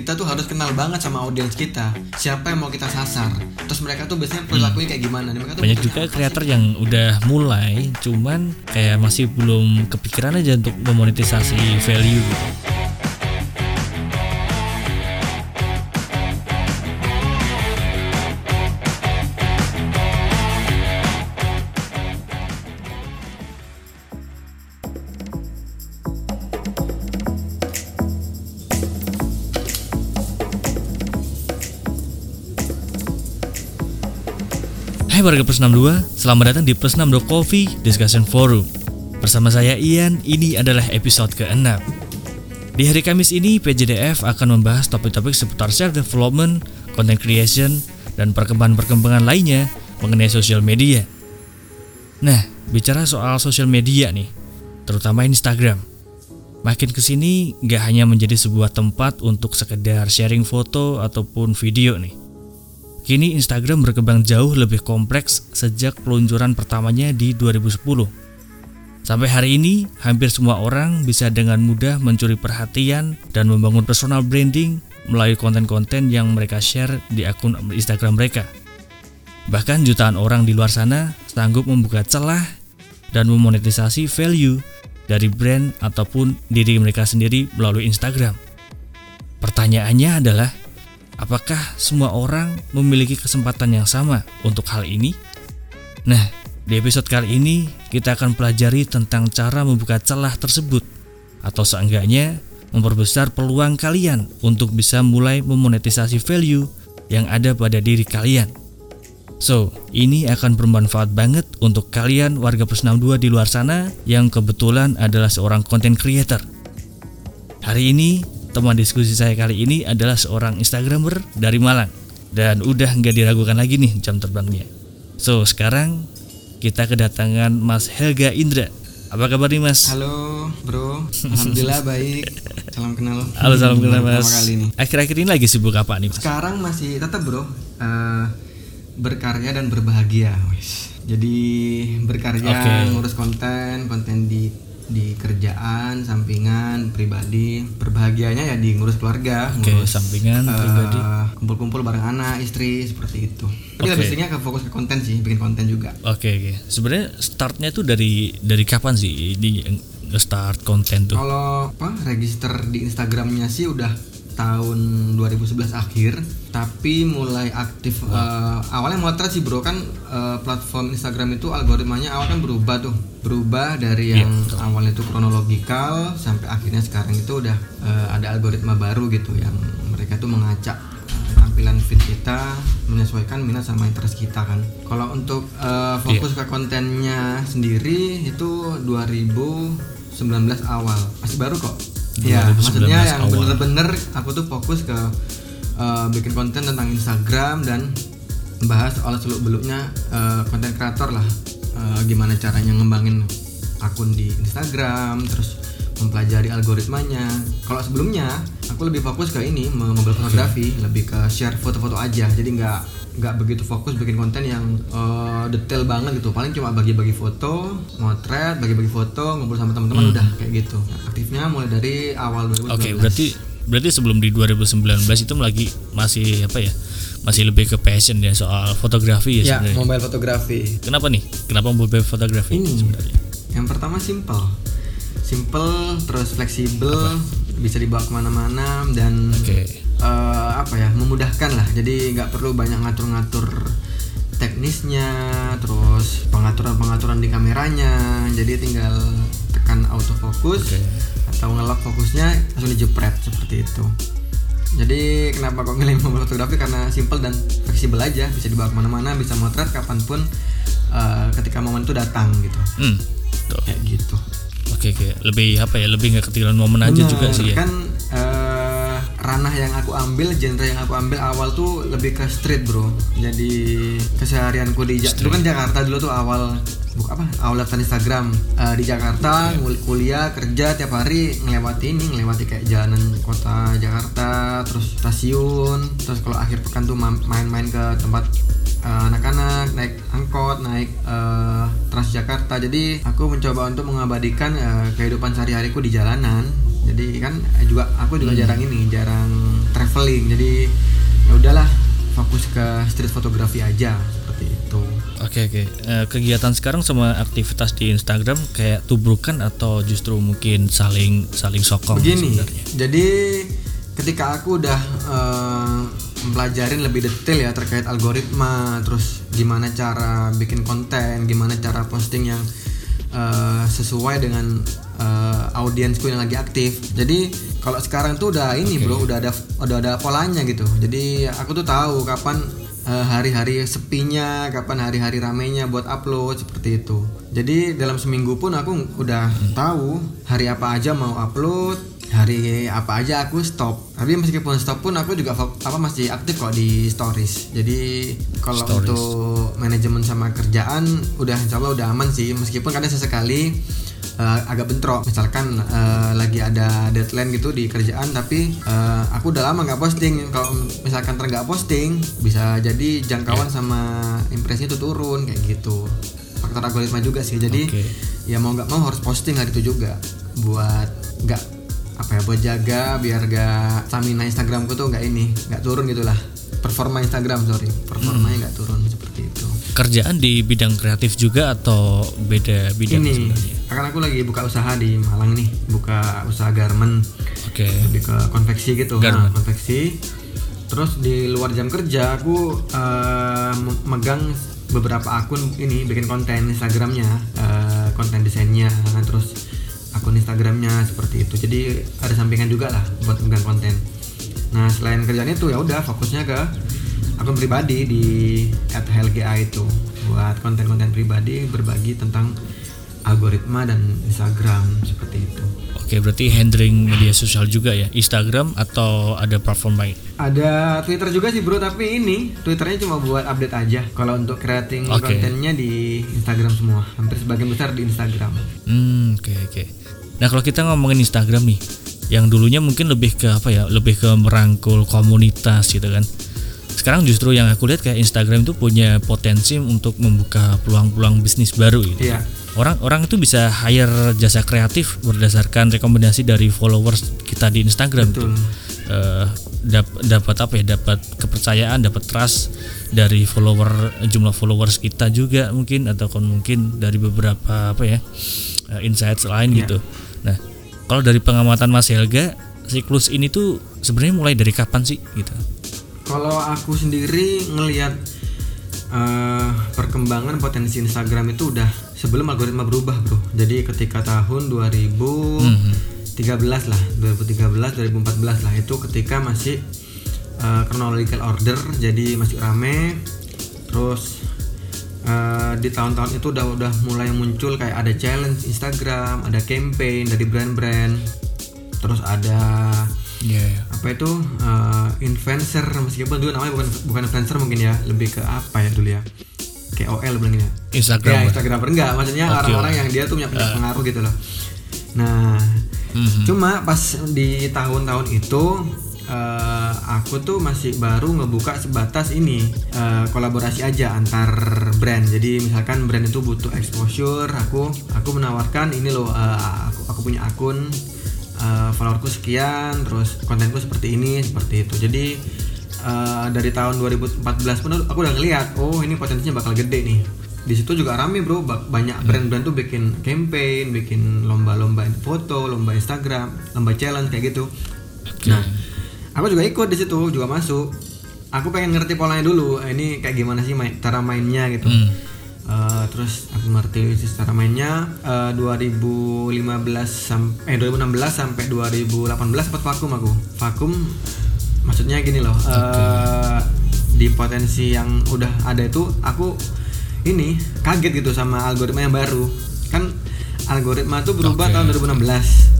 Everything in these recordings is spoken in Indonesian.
kita tuh harus kenal banget sama audiens kita siapa yang mau kita sasar terus mereka tuh biasanya perilakunya kayak gimana mereka tuh banyak juga kreator yang udah mulai cuman kayak masih belum kepikiran aja untuk memonetisasi value gitu. Hai warga Plus 62, selamat datang di Plus 62 Coffee Discussion Forum. Bersama saya Ian, ini adalah episode ke-6. Di hari Kamis ini, PJDF akan membahas topik-topik seputar self-development, content creation, dan perkembangan-perkembangan lainnya mengenai sosial media. Nah, bicara soal sosial media nih, terutama Instagram. Makin ke sini nggak hanya menjadi sebuah tempat untuk sekedar sharing foto ataupun video nih. Kini Instagram berkembang jauh lebih kompleks sejak peluncuran pertamanya di 2010. Sampai hari ini, hampir semua orang bisa dengan mudah mencuri perhatian dan membangun personal branding melalui konten-konten yang mereka share di akun Instagram mereka. Bahkan jutaan orang di luar sana sanggup membuka celah dan memonetisasi value dari brand ataupun diri mereka sendiri melalui Instagram. Pertanyaannya adalah, apakah semua orang memiliki kesempatan yang sama untuk hal ini? Nah, di episode kali ini kita akan pelajari tentang cara membuka celah tersebut atau seenggaknya memperbesar peluang kalian untuk bisa mulai memonetisasi value yang ada pada diri kalian. So, ini akan bermanfaat banget untuk kalian warga Plus 62 di luar sana yang kebetulan adalah seorang content creator. Hari ini, teman diskusi saya kali ini adalah seorang Instagramer dari Malang. Dan udah nggak diragukan lagi nih jam terbangnya. So, sekarang kita kedatangan Mas Helga Indra. Apa kabar nih Mas? halo bro alhamdulillah baik salam kenal Halo, salam kenal Mas. kali nih Akhir-akhir ini lagi sibuk apa nih Mas? sekarang masih tetap bro eh, berkarya dan berbahagia jadi berkarya Oke. ngurus konten konten di di kerjaan sampingan pribadi berbahagianya ya di ngurus keluarga Oke, ngurus sampingan eh, pribadi. kumpul-kumpul bareng anak istri seperti itu tapi lebih seringnya ke fokus ke konten sih bikin konten juga Oke oke. Sebenarnya startnya tuh dari dari kapan sih di start konten tuh? Kalau apa register di Instagramnya sih udah tahun 2011 akhir, tapi mulai aktif eh, awalnya motret sih bro. Kan eh, platform Instagram itu algoritmanya awal kan berubah tuh, berubah dari Iya, yang awalnya itu kronologikal sampai akhirnya sekarang itu udah eh, ada algoritma baru gitu yang mereka tuh mengacak tampilan feed kita menyesuaikan minat sama interest kita kan. Kalau untuk eh, fokus ke kontennya sendiri itu 2019 awal. Masih baru kok. Ya 2019 maksudnya yang bener-bener aku tuh fokus ke eh, bikin konten tentang Instagram dan bahas soal seluk beluknya eh, konten kreator lah. Eh, gimana caranya ngembangin akun di Instagram terus mempelajari algoritmanya. Kalau sebelumnya aku lebih fokus ke ini mengambil fotografi, lebih ke share foto-foto aja. Jadi nggak nggak begitu fokus bikin konten yang eh, detail banget gitu. Paling cuma bagi-bagi foto, motret, bagi-bagi foto, ngumpul sama teman-teman udah kayak gitu. Aktifnya mulai dari awal 2019. Oke, berarti berarti sebelum di 2019 itu lagi masih apa ya? Masih lebih ke passion ya soal fotografi ya, ya sebenarnya. mobile fotografi. Kenapa nih? Kenapa mobile fotografi Ini. sebenarnya? Yang pertama simple, simple terus fleksibel, bisa dibawa ke mana-mana dan Oke. Eh, apa ya memudahkan lah. Jadi nggak perlu banyak ngatur-ngatur teknisnya, terus pengaturan-pengaturan di kameranya. Jadi tinggal tekan autofocus Oke. atau ngelok fokusnya langsung dijepret seperti itu. Jadi kenapa kok milih mobil fotografi karena simple dan fleksibel aja, bisa dibawa ke mana-mana, bisa motret kapan pun eh, ketika momen itu datang gitu Hmm. Tuh. kayak gitu Oke oke. Lebih apa ya? Lebih nggak ketinggalan momen aja Bener, juga sih ya. kan ranah yang aku ambil genre yang aku ambil awal tuh lebih ke street bro. Jadi keseharianku di Ja- dulu kan Jakarta dulu tuh awal buk apa? Awal daftar Instagram. Eh, di Jakarta ngul- kuliah kerja tiap hari ngelewati ini ngelewati kayak jalanan kota Jakarta terus stasiun terus kalau akhir pekan tuh ma- main-main ke tempat eh, anak-anak naik angkot naik eh, Transjakarta. Jadi aku mencoba untuk mengabadikan eh, kehidupan sehari-hariku di jalanan jadi kan eh, juga aku juga jarang ini jarang traveling jadi ya udahlah fokus ke street fotografi aja seperti itu Oke oke. Eh, kegiatan sekarang sama aktivitas di Instagram kayak tubrukan atau justru mungkin saling saling sokong begini sebenarnya? jadi ketika aku udah eh, mempelajarin lebih detail ya terkait algoritma terus gimana cara bikin konten gimana cara posting yang eh, sesuai dengan eh, audiensku yang lagi aktif jadi kalau sekarang tuh udah ini bro udah ada udah ada polanya gitu jadi aku tuh tahu kapan eh, hari-hari sepinya, kapan hari-hari ramenya buat upload seperti itu. Jadi dalam seminggu pun aku udah tahu hari apa aja mau upload, hari apa aja aku stop. Tapi meskipun stop pun aku juga apa masih aktif kok di stories. Jadi kalau Stories. untuk manajemen sama kerjaan udah insya Allah udah aman sih. Meskipun kadang sesekali eh, agak bentrok. Misalkan eh, lagi ada deadline gitu di kerjaan tapi eh, aku udah lama nggak posting. Kalau misalkan nggak posting bisa jadi jangkauan sama impresinya tuh turun kayak gitu. Faktor algoritma juga sih. Jadi Oke. ya mau nggak mau harus posting hari itu juga. Buat nggak apa ya buat jaga biar gak stamina Instagramku tuh nggak ini nggak turun gitulah. Performa Instagram sorry. Performanya nggak turun. seperti Kerjaan di bidang kreatif juga atau beda bidang ini sebenarnya? karena aku lagi buka usaha di Malang nih buka usaha garment Oke. lebih ke konveksi gitu Garment. Nah, konveksi terus di luar jam kerja aku me- megang beberapa akun ini bikin konten Instagramnya eh, konten desainnya terus akun Instagramnya seperti itu jadi ada sampingan juga lah buat megang konten nah selain kerjaan itu ya udah fokusnya ke akun pribadi di @helga itu buat konten-konten pribadi berbagi tentang algoritma dan Instagram seperti itu Oke, berarti handling media sosial juga ya, Instagram atau ada platform lain? Ada Twitter juga sih bro, tapi ini Twitternya cuma buat update aja. Kalau untuk creating Oke. kontennya di Instagram semua, hampir sebagian besar di Instagram. Hmm, oke oke. Nah kalau kita ngomongin Instagram nih, yang dulunya mungkin lebih ke apa ya, lebih ke merangkul komunitas gitu kan. Sekarang justru yang aku lihat kayak Instagram itu punya potensi untuk membuka peluang-peluang bisnis baru gitu. Iya. Orang-orang itu bisa hire jasa kreatif berdasarkan rekomendasi dari followers kita di Instagram Betul. tuh. Eh, dap- dapat apa ya? Dapat kepercayaan, dapat trust dari follower jumlah followers kita juga mungkin atau mungkin dari beberapa apa ya? eh, insights lain Iya. gitu. Nah, kalau dari pengamatan Mas Helga, siklus ini tuh sebenarnya mulai dari kapan sih gitu? Kalau aku sendiri ngelihat eh, perkembangan potensi Instagram itu udah sebelum algoritma berubah bro. Jadi ketika tahun 2013 lah, 2013, 2014 lah itu ketika masih eh, chronological order, jadi masih rame. Terus eh, di tahun-tahun itu udah udah mulai muncul kayak ada challenge Instagram, ada campaign dari brand-brand, terus ada Iya. Apa itu eh, influencer meskipun dulu namanya bukan bukan influencer mungkin ya lebih ke apa ya dulu ya KOL bilangnya Instagram. ya. Instagramer enggak maksudnya Oke. orang-orang yang dia tuh punya, punya pengaruh gitu loh nah Mhm. cuma pas di tahun-tahun itu eh, aku tuh masih baru ngebuka sebatas ini eh, kolaborasi aja antar brand jadi misalkan brand itu butuh exposure aku aku menawarkan ini loh eh, aku aku punya akun eh, followerku sekian terus kontenku seperti ini seperti itu. Jadi eh, dari tahun 2014 pun aku udah ngeliat oh ini potensinya bakal gede nih. Di situ juga rame bro. Ba- banyak brand-brand tuh bikin campaign bikin lomba-lomba foto lomba Instagram lomba challenge kayak gitu. Nah aku juga ikut di situ juga masuk. Aku pengen ngerti polanya dulu eh, ini kayak gimana sih main, cara mainnya gitu. Hmm. Eh, terus aku ngerti sih cara mainnya. Eh, 2015 sampai eh 2016 sampai 2018 sempat vakum aku? Vakum maksudnya gini loh eh, di potensi yang udah ada itu aku ini kaget gitu sama algoritma yang baru. Kan algoritma tuh berubah Oke. tahun 2016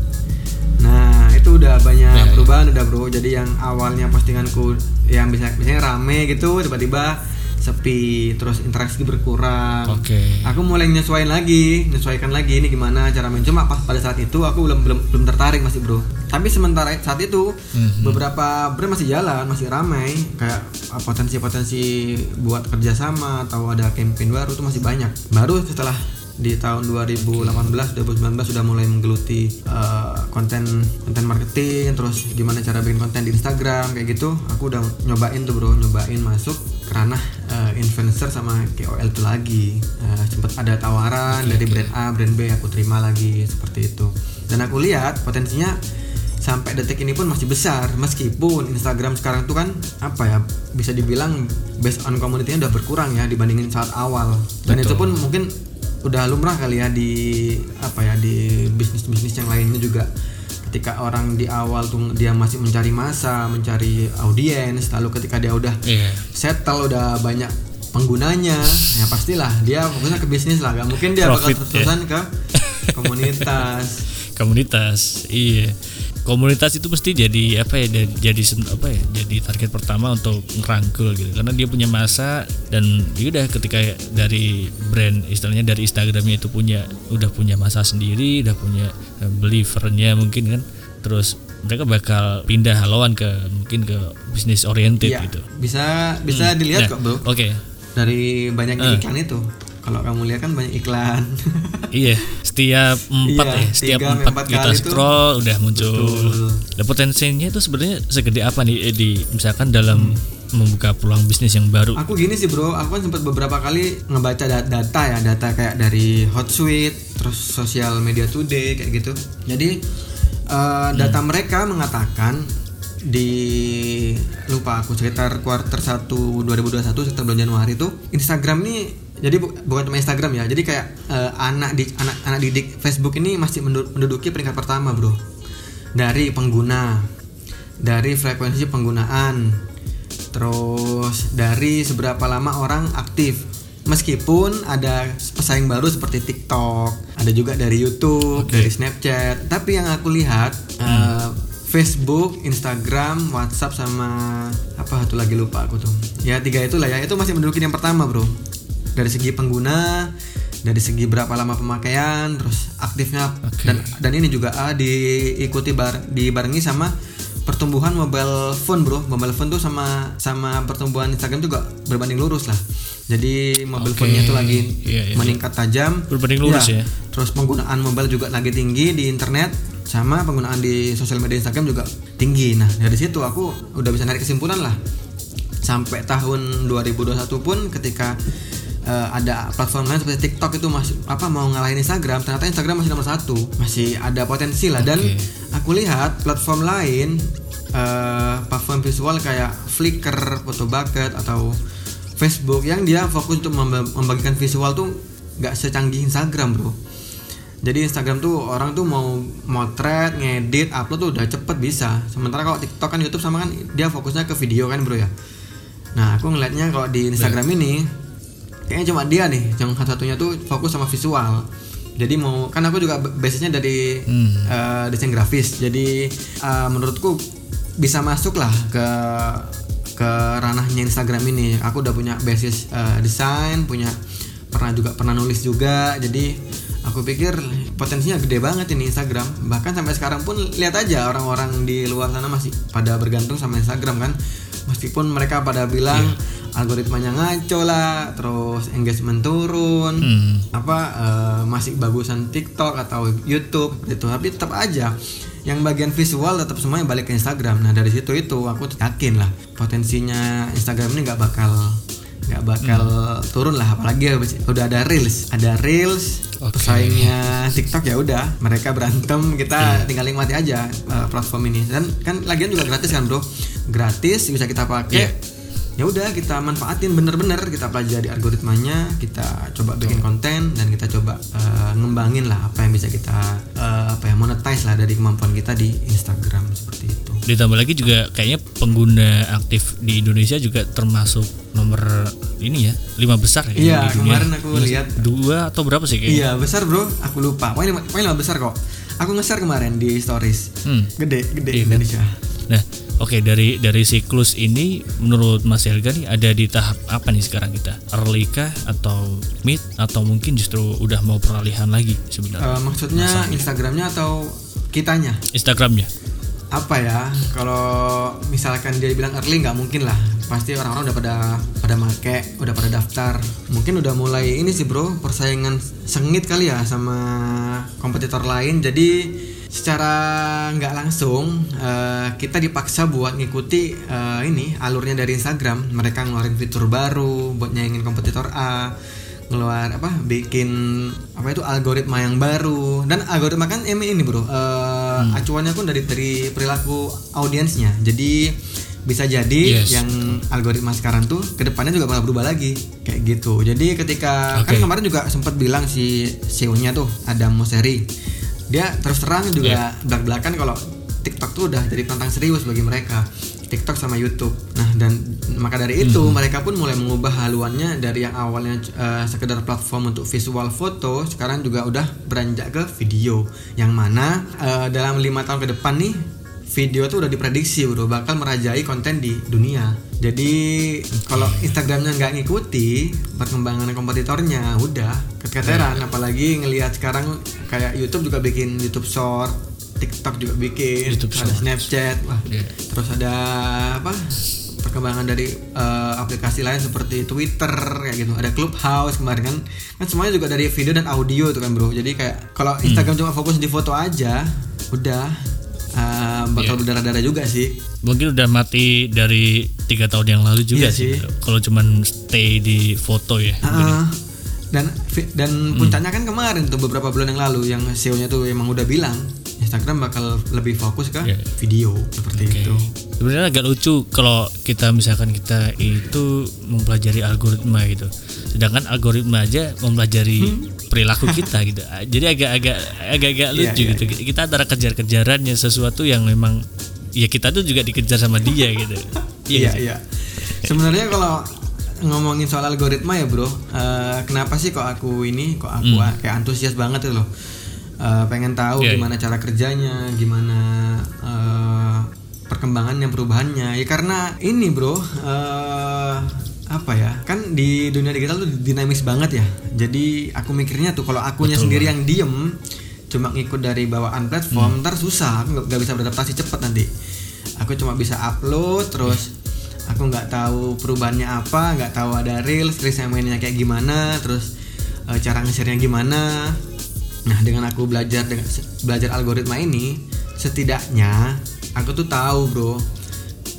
nah itu udah banyak perubahan udah bro. Jadi yang awalnya postinganku yang bisa misalnya rame gitu tiba-tiba sepi terus interaksi berkurang. Oke. aku mulai nyesuaiin lagi nyesuaikan lagi ini gimana cara main. Cuma pas pada saat itu aku belum belum belum tertarik masih bro. Tapi sementara saat itu Mhm. beberapa brand masih jalan masih ramai. Kayak uh, potensi-potensi buat kerjasama atau ada campaign baru itu masih banyak. Baru setelah di tahun 2018 2019 sudah mulai menggeluti uh, konten konten marketing terus gimana cara bikin konten di Instagram kayak gitu. Aku udah nyobain tuh bro. Nyobain masuk kerana uh, influencer sama KOL itu lagi. Uh, sempat ada tawaran Oke, dari oke. brand A brand B aku terima lagi seperti itu. Dan aku lihat potensinya sampai detik ini pun masih besar. Meskipun Instagram sekarang tuh kan apa ya bisa dibilang based on community-nya udah berkurang ya dibandingin saat awal. Dan Betul. itu pun mungkin udah lumrah kali ya di apa ya di bisnis-bisnis yang lainnya juga ketika orang di awal tuh dia masih mencari masa mencari audiens lalu ketika dia udah Iya. settle udah banyak penggunanya ya pastilah dia fokusnya ke bisnis lah gak mungkin dia bakal Profit, ya. terus-terusan ke komunitas komunitas iya komunitas itu pasti jadi apa ya jadi, apa ya jadi target pertama untuk ngerangkul gitu. Karena dia punya masa dan ya udah ketika dari brand istilahnya dari Instagramnya itu punya udah punya masa sendiri udah punya eh, believernya mungkin kan terus mereka bakal pindah haluan ke mungkin ke bisnis oriented Iya, gitu. bisa bisa dilihat Nah, kok bro. oke. Dari banyaknya iklan itu kalau kamu lihat kan banyak iklan iya setiap empat Iya, ya setiap empat kita scroll udah muncul Betul. Lah potensinya itu sebenarnya segede apa nih di misalkan dalam Hmm. membuka peluang bisnis yang baru. aku gini sih bro aku kan sempat beberapa kali ngebaca da- data ya data kayak dari Hotsuite terus Social Media Today kayak gitu jadi eh, data mereka mengatakan di lupa aku sekitar kuarter 1 2021 sekitar bulan Januari itu Instagram ini jadi bu- bukan cuma Instagram ya. Jadi kayak eh, anak di anak anak didik Facebook ini masih mendu- menduduki peringkat pertama bro. Dari pengguna dari frekuensi penggunaan terus dari seberapa lama orang aktif. Meskipun ada pesaing baru seperti TikTok ada juga dari YouTube Oke. dari Snapchat. Tapi yang aku lihat eh, Facebook, Instagram, WhatsApp sama apa satu lagi lupa aku tuh. Ya tiga itulah ya. Itu masih menduduki yang pertama bro dari segi pengguna dari segi berapa lama pemakaian terus aktifnya. Oke. dan dan ini juga ah, diikuti bar, dibarengi sama pertumbuhan mobile phone bro. Mobile phone tuh sama sama pertumbuhan Instagram juga berbanding lurus lah. Jadi mobile Oke. phone-nya tuh lagi Iya, iya, meningkat tajam. Berbanding lurus ya. terus penggunaan mobile juga lagi tinggi di internet sama penggunaan di sosial media Instagram juga tinggi. Nah dari situ aku udah bisa narik kesimpulan lah. Sampai tahun 2021 pun ketika eh, ada platform lain seperti TikTok itu masih apa mau ngalahin Instagram ternyata Instagram masih nomor satu masih ada potensi lah dan Oke. aku lihat platform lain eh, platform visual kayak Flickr, Photobucket atau Facebook yang dia fokus untuk memba- membagikan visual tuh nggak secanggih Instagram bro jadi Instagram tuh orang tuh mau motret, ngedit, upload tuh udah cepet bisa. Sementara kalau TikTok kan YouTube sama kan dia fokusnya ke video kan bro ya. Nah aku ngelihatnya kalau di Instagram ini kayaknya cuma dia nih yang satu-satunya tuh fokus sama visual. Jadi mau kan aku juga basisnya dari Hmm. eh, desain grafis. Jadi eh, menurutku bisa masuk lah ke ke ranahnya Instagram ini. Aku udah punya basis eh, desain, punya pernah juga pernah nulis juga. Jadi aku pikir potensinya gede banget ini Instagram. Bahkan sampai sekarang pun lihat aja orang-orang di luar sana masih pada bergantung sama Instagram kan. Meskipun mereka pada bilang algoritmanya ngaco lah, terus engagement turun, Hmm. apa eh, masih bagusan TikTok atau YouTube gitu. Tapi tetap aja yang bagian visual tetap semuanya balik ke Instagram. Nah dari situ itu aku yakin lah potensinya Instagram ini nggak bakal nggak bakal turun lah apalagi habis- udah ada reels. Ada reels Oke. pesaingnya TikTok ya udah mereka berantem kita tinggal nikmati aja eh, platform ini. Dan kan lagian juga gratis kan bro? Gratis bisa kita pakai. Iya. Ya udah kita manfaatin bener-bener kita pelajari algoritmanya kita coba bikin konten dan kita coba eh, ngembangin lah apa yang bisa kita eh, apa ya monetize lah dari kemampuan kita di Instagram seperti itu Ditambah lagi juga kayaknya pengguna aktif di Indonesia juga termasuk nomor ini ya lima besar ya Iya, di dunia. kemarin aku lihat. dua atau berapa sih kayaknya? iya besar bro aku lupa pokoknya lima, pokoknya lima besar kok aku nge-share kemarin di stories Hmm. gede gede Iya kan? Indonesia Nah, oke dari dari siklus ini menurut Mas Helga nih ada di tahap apa nih sekarang kita? Early kah atau mid atau mungkin justru udah mau peralihan lagi sebenarnya? Eh, maksudnya Instagramnya atau kitanya Instagramnya. apa ya kalau misalkan dia bilang early nggak mungkin lah pasti orang-orang udah pada pada make udah pada daftar mungkin udah mulai ini sih bro persaingan sengit kali ya sama kompetitor lain jadi secara nggak langsung uh, kita dipaksa buat ngikuti uh, ini alurnya dari Instagram. Mereka ngeluarin fitur baru buat nyaingin kompetitor A ngeluar apa bikin apa itu algoritma yang baru. Dan algoritma kan ini ini bro. Uh, hmm. acuannya pun dari dari perilaku audiensnya. Jadi bisa jadi yes. yang algoritma sekarang tuh ke depannya juga bakal berubah lagi. Kayak gitu. Jadi ketika okay. kan kemarin juga sempat bilang si CEO-nya tuh ada Moseri dia terus terang juga yeah. belak belakan kalau TikTok tuh udah jadi tentang serius bagi mereka TikTok sama YouTube. Nah dan maka dari itu hmm. mereka pun mulai mengubah haluannya dari yang awalnya uh, sekedar platform untuk visual foto, sekarang juga udah beranjak ke video. Yang mana uh, dalam lima tahun ke depan nih video tuh udah diprediksi bro bakal merajai konten di dunia. Jadi kalau Instagramnya nggak ngikuti perkembangan kompetitornya, udah keteteran. Yeah. Apalagi ngelihat sekarang kayak YouTube juga bikin YouTube Short, TikTok juga bikin, YouTube ada Snapchat, wah. Yeah. Terus ada apa? perkembangan dari uh, aplikasi lain seperti Twitter kayak gitu ada Clubhouse kemarin kan kan semuanya juga dari video dan audio tuh kan bro jadi kayak kalau hmm. Instagram hmm. cuma fokus di foto aja udah uh, bakal yeah. berdarah-darah juga sih mungkin udah mati dari tiga tahun yang lalu juga yeah, sih, sih. kalau cuman stay di foto ya uh, dan dan hmm. puncaknya kan kemarin tuh beberapa bulan yang lalu yang CEO-nya tuh emang udah bilang Instagram bakal lebih fokus ke yeah. video seperti okay. itu. Sebenarnya agak lucu kalau kita misalkan kita itu mempelajari algoritma gitu. Sedangkan algoritma aja mempelajari hmm? Perilaku kita gitu. Jadi agak-agak agak-agak iya, lucu yeah, gitu. Yeah. Kita antara kejar-kejarannya sesuatu yang memang ya kita tuh juga dikejar sama dia gitu. Iya, iya. Sebenarnya kalau ngomongin soal algoritma ya bro, uh, kenapa sih kok aku ini, kok aku hmm. kayak antusias banget itu loh uh, pengen tahu yeah, gimana yeah. cara kerjanya, gimana uh, perkembangannya, perubahannya. Ya karena ini bro, uh, apa ya? Kan di dunia digital tuh dinamis banget ya. Jadi aku mikirnya tuh kalau akunya Betul, sendiri yang diem, cuma ngikut dari bawaan platform, hmm. ntar susah, aku nggak bisa beradaptasi cepat nanti. Aku cuma bisa upload terus. Aku nggak tahu perubahannya apa, nggak tahu ada reels, reels yang mainnya kayak gimana, terus cara nge-share-nya gimana Nah, dengan aku belajar dengan belajar algoritma ini, setidaknya aku tuh tahu, Bro,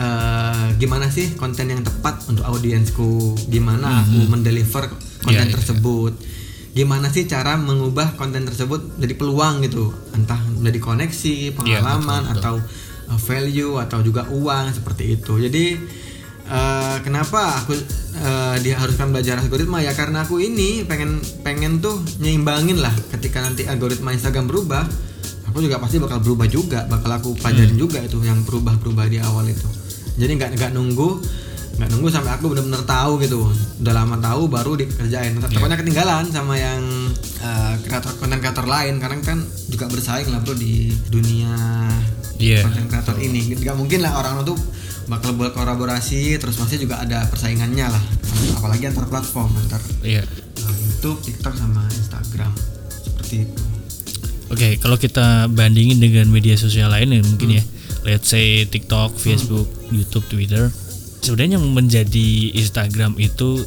uh, gimana sih konten yang tepat untuk audiensku, gimana mm -hmm. aku mendeliver konten yeah, iya, tersebut. Yeah. Gimana sih cara mengubah konten tersebut jadi peluang gitu, entah menjadi koneksi, iya, pengalaman yeah, betul, betul. atau uh, value atau juga uang seperti itu. Jadi uh, kenapa aku uh, diharuskan belajar algoritma ya karena aku ini pengen pengen tuh nyeimbangin lah ketika nanti algoritma Instagram berubah aku juga pasti bakal berubah juga bakal aku pelajarin hmm. juga itu yang berubah-berubah di awal itu jadi nggak nggak nunggu nggak nunggu sampai aku benar-benar tahu gitu udah lama tahu baru dikerjain yeah. takutnya ketinggalan sama yang uh, kreator konten kreator lain karena kan juga bersaing lah bro di dunia yeah. konten kreator ini nggak mungkin lah orang tuh bakal buat kolaborasi terus masih juga ada persaingannya lah apalagi antar platform antar iya. uh, YouTube, TikTok sama Instagram seperti itu. Oke, okay, kalau kita bandingin dengan media sosial lain ya mungkin hmm. ya, let's say TikTok, Facebook, hmm. YouTube, Twitter, sebenarnya yang menjadi Instagram itu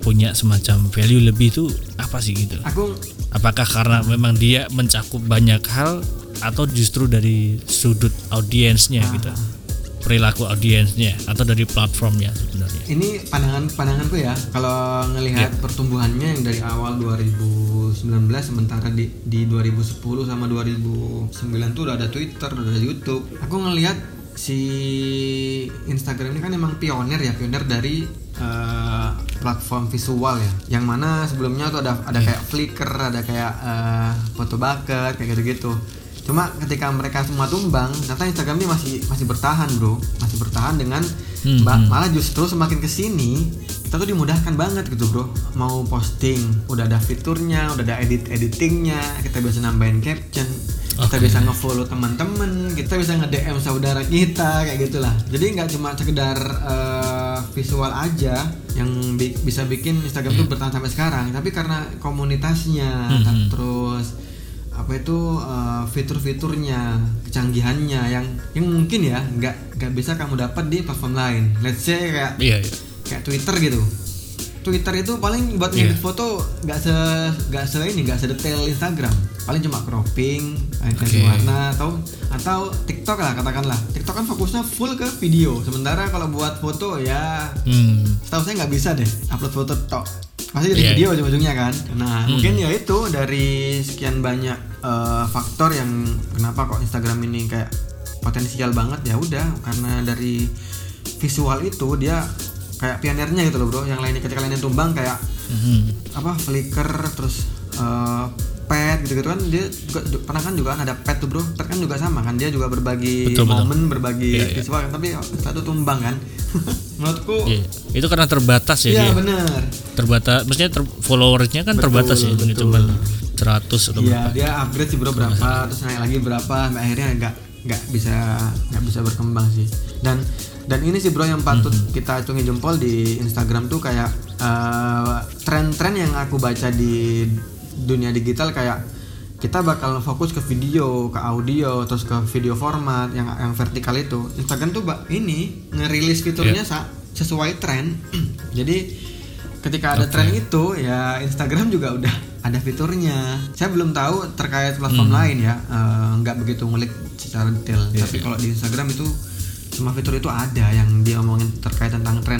punya semacam value lebih itu apa sih gitu? Aku apakah karena memang dia mencakup banyak hal atau justru dari sudut audiensnya gitu? ah. gitu? perilaku audiensnya atau dari platformnya sebenarnya? Ini pandangan pandanganku ya. Kalau ngelihat yeah. pertumbuhannya yang dari awal 2019 sementara di di 2010 sama 2009 tuh udah ada Twitter, udah ada YouTube. Aku ngelihat si Instagram ini kan emang pionir ya, pionir dari uh, platform visual ya. Yang mana sebelumnya tuh ada ada yeah. kayak Flickr, ada kayak uh, foto bucket kayak gitu-gitu cuma ketika mereka semua tumbang ternyata Instagram ini masih masih bertahan bro masih bertahan dengan hmm, hmm. malah justru semakin ke sini kita tuh dimudahkan banget gitu bro mau posting udah ada fiturnya udah ada edit editingnya kita bisa nambahin caption kita bisa ngefollow teman-teman kita bisa nge DM saudara kita kayak gitulah jadi nggak cuma sekedar uh, visual aja yang bi bisa bikin Instagram yeah. tuh bertahan sampai sekarang tapi karena komunitasnya hmm, hmm. terus apa itu uh, fitur-fiturnya kecanggihannya yang yang mungkin ya nggak nggak bisa kamu dapat di platform lain let's say kayak Iya, iya. kayak Twitter gitu Twitter itu paling buat Iya. ngedit foto nggak se nggak se ini nggak sedetail Instagram paling cuma cropping ganti Oke. warna atau atau TikTok lah katakanlah TikTok kan fokusnya full ke video sementara kalau buat foto ya Hmm. setahu saya nggak bisa deh upload foto tok pasti jadi Iya, video ujung-ujungnya kan nah Hmm. mungkin ya itu dari sekian banyak eh, faktor yang kenapa kok Instagram ini kayak potensial banget ya udah karena dari visual itu dia kayak pionirnya gitu loh bro yang lainnya ketika lainnya tumbang kayak Mhm. apa Flickr terus eh, pet gitu gitu kan dia juga ju- pernah kan juga kan ada pet tuh bro pet kan juga sama kan dia juga berbagi Betul, betul. momen berbagi Iya, iya. visual kan tapi satu tumbang kan menurutku Iya. Itu karena terbatas ya Iya dia. bener Terbatas, maksudnya ter- followersnya kan Betul, terbatas ya, betul. cuma 100 atau Iya berapa. dia upgrade sih bro berapa terus naik lagi berapa sampai akhirnya nggak nggak bisa nggak bisa berkembang sih dan dan ini sih bro yang patut Mhm. kita acungi jempol di Instagram tuh kayak eh, tren-tren yang aku baca di dunia digital kayak kita bakal fokus ke video, ke audio, terus ke video format yang yang vertikal itu. Instagram tuh ini ngerilis fiturnya sa- sesuai tren. Jadi ketika ada Oke. tren itu ya Instagram juga udah ada fiturnya. Saya belum tahu terkait platform lain ya, eh, nggak begitu ngulik secara detail. Iya, Tapi iya. kalau di Instagram itu semua fitur itu ada yang dia omongin terkait tentang tren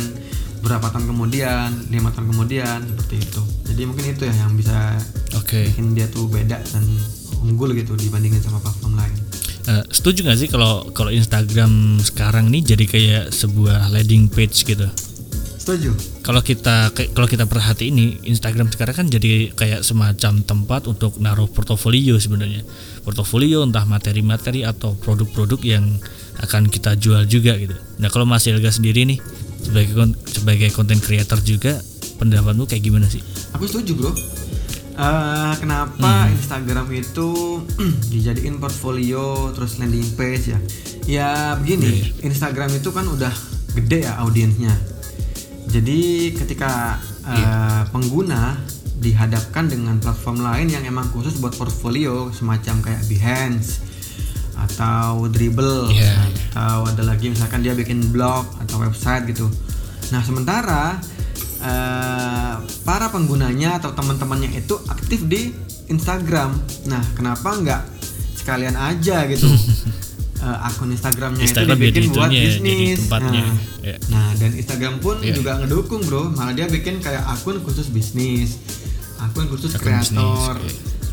berapa tahun kemudian, lima tahun kemudian seperti itu. Jadi mungkin itu ya yang bisa Oke. bikin dia tuh beda dan unggul gitu dibandingin sama platform lain. Eh, setuju nggak sih kalau kalau Instagram sekarang nih jadi kayak sebuah landing page gitu? Setuju? Kalau kita kalau kita perhati ini Instagram sekarang kan jadi kayak semacam tempat untuk naruh portofolio sebenarnya. Portofolio entah materi-materi atau produk-produk yang akan kita jual juga gitu. Nah kalau Mas Elga sendiri nih sebagai sebagai content creator juga pendapatmu kayak gimana sih? Aku setuju bro. Eh, kenapa Instagram itu dijadiin portfolio terus landing page ya? Ya begini, Instagram itu kan udah gede ya audiensnya. Jadi ketika eh, pengguna dihadapkan dengan platform lain yang emang khusus buat portfolio semacam kayak Behance atau Dribble Iya, atau ada lagi misalkan dia bikin blog atau website gitu. Nah sementara eh, para penggunanya atau teman-temannya itu aktif di Instagram. Nah kenapa nggak sekalian aja gitu eh, akun Instagramnya Instagram itu dibikin jadi buat itunya, bisnis. jadi tempatnya. Nah, Ya. Nah, dan Instagram pun Iya. juga ngedukung, Bro. Malah dia bikin kayak akun khusus bisnis, akun khusus Akun bisnis, kreator,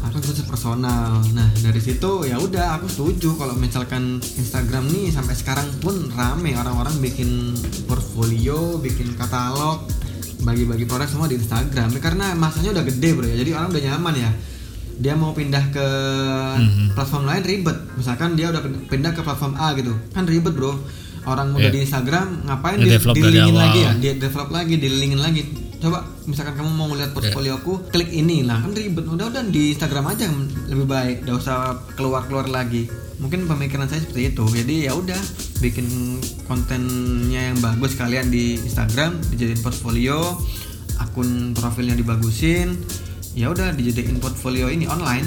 akun khusus personal. Nah, dari situ ya udah aku setuju kalau misalkan Instagram nih sampai sekarang pun rame orang-orang bikin portfolio, bikin katalog, bagi-bagi produk semua di Instagram. Ya, Karena masanya udah gede, Bro ya. Jadi orang udah nyaman ya. Dia mau pindah ke Mhm. platform lain ribet. Misalkan dia udah pindah ke platform A gitu. Kan ribet, Bro. Orang udah Iya. di Instagram ngapain di, awal. lagi ya dia develop lagi dilingin lagi coba misalkan kamu mau ngeliat portfolioku klik ini. Lah kan ribet. Udah udah di Instagram aja lebih baik. Udah usah keluar keluar lagi. Mungkin pemikiran saya seperti itu. Jadi ya udah bikin kontennya yang bagus kalian di Instagram dijadiin portfolio akun profilnya dibagusin. Ya udah dijadiin portfolio ini online.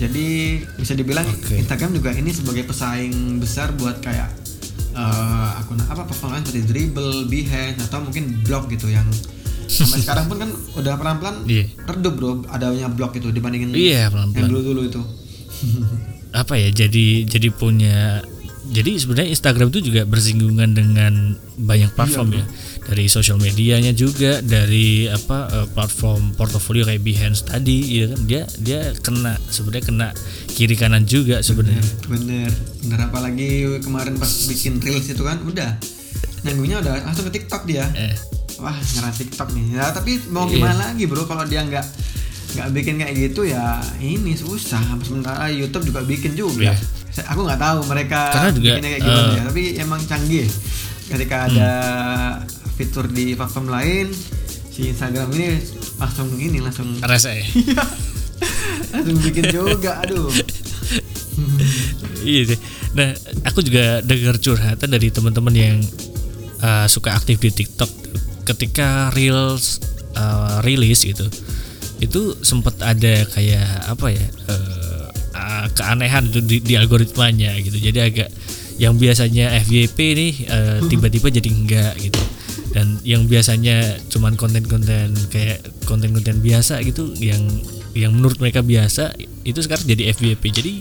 Jadi bisa dibilang Oke. Instagram juga ini sebagai pesaing besar buat kayak eh, akun apa lain seperti Dribble, Behance atau mungkin blog gitu yang sampai sekarang pun kan udah pelan-pelan Iya. redup bro adanya blog itu dibandingin Iya yang pelan-pelan. dulu-dulu itu. apa ya jadi jadi punya jadi sebenarnya Instagram itu juga bersinggungan dengan banyak platform ya dari sosial medianya juga dari apa eh, platform portofolio kayak Behance tadi ya kan dia dia kena sebenarnya kena kiri kanan juga sebenarnya bener, bener apalagi kemarin pas bikin reels itu kan udah nyanggungnya udah langsung ke TikTok dia. eh Wah nyerang TikTok nih. Ya tapi mau Iya. gimana lagi bro kalau dia nggak nggak bikin kayak gitu ya ini susah. Sementara YouTube juga bikin juga. Iya. Saya- Aku nggak tahu mereka Karena juga, bikinnya kayak gimana eh, ya. Tapi emang canggih. Ketika ada fitur di platform lain, si Instagram ini langsung ini langsung rese langsung bikin juga. Aduh. iya sih nah aku juga dengar curhatan dari teman-teman yang uh, suka aktif di TikTok ketika reels uh, rilis gitu itu sempat ada kayak apa ya uh, uh, keanehan itu di, di algoritmanya gitu. Jadi agak yang biasanya FYP nih uh, tiba-tiba jadi enggak gitu. Dan yang biasanya cuman konten-konten kayak konten-konten biasa gitu yang yang menurut mereka biasa itu sekarang jadi FYP jadi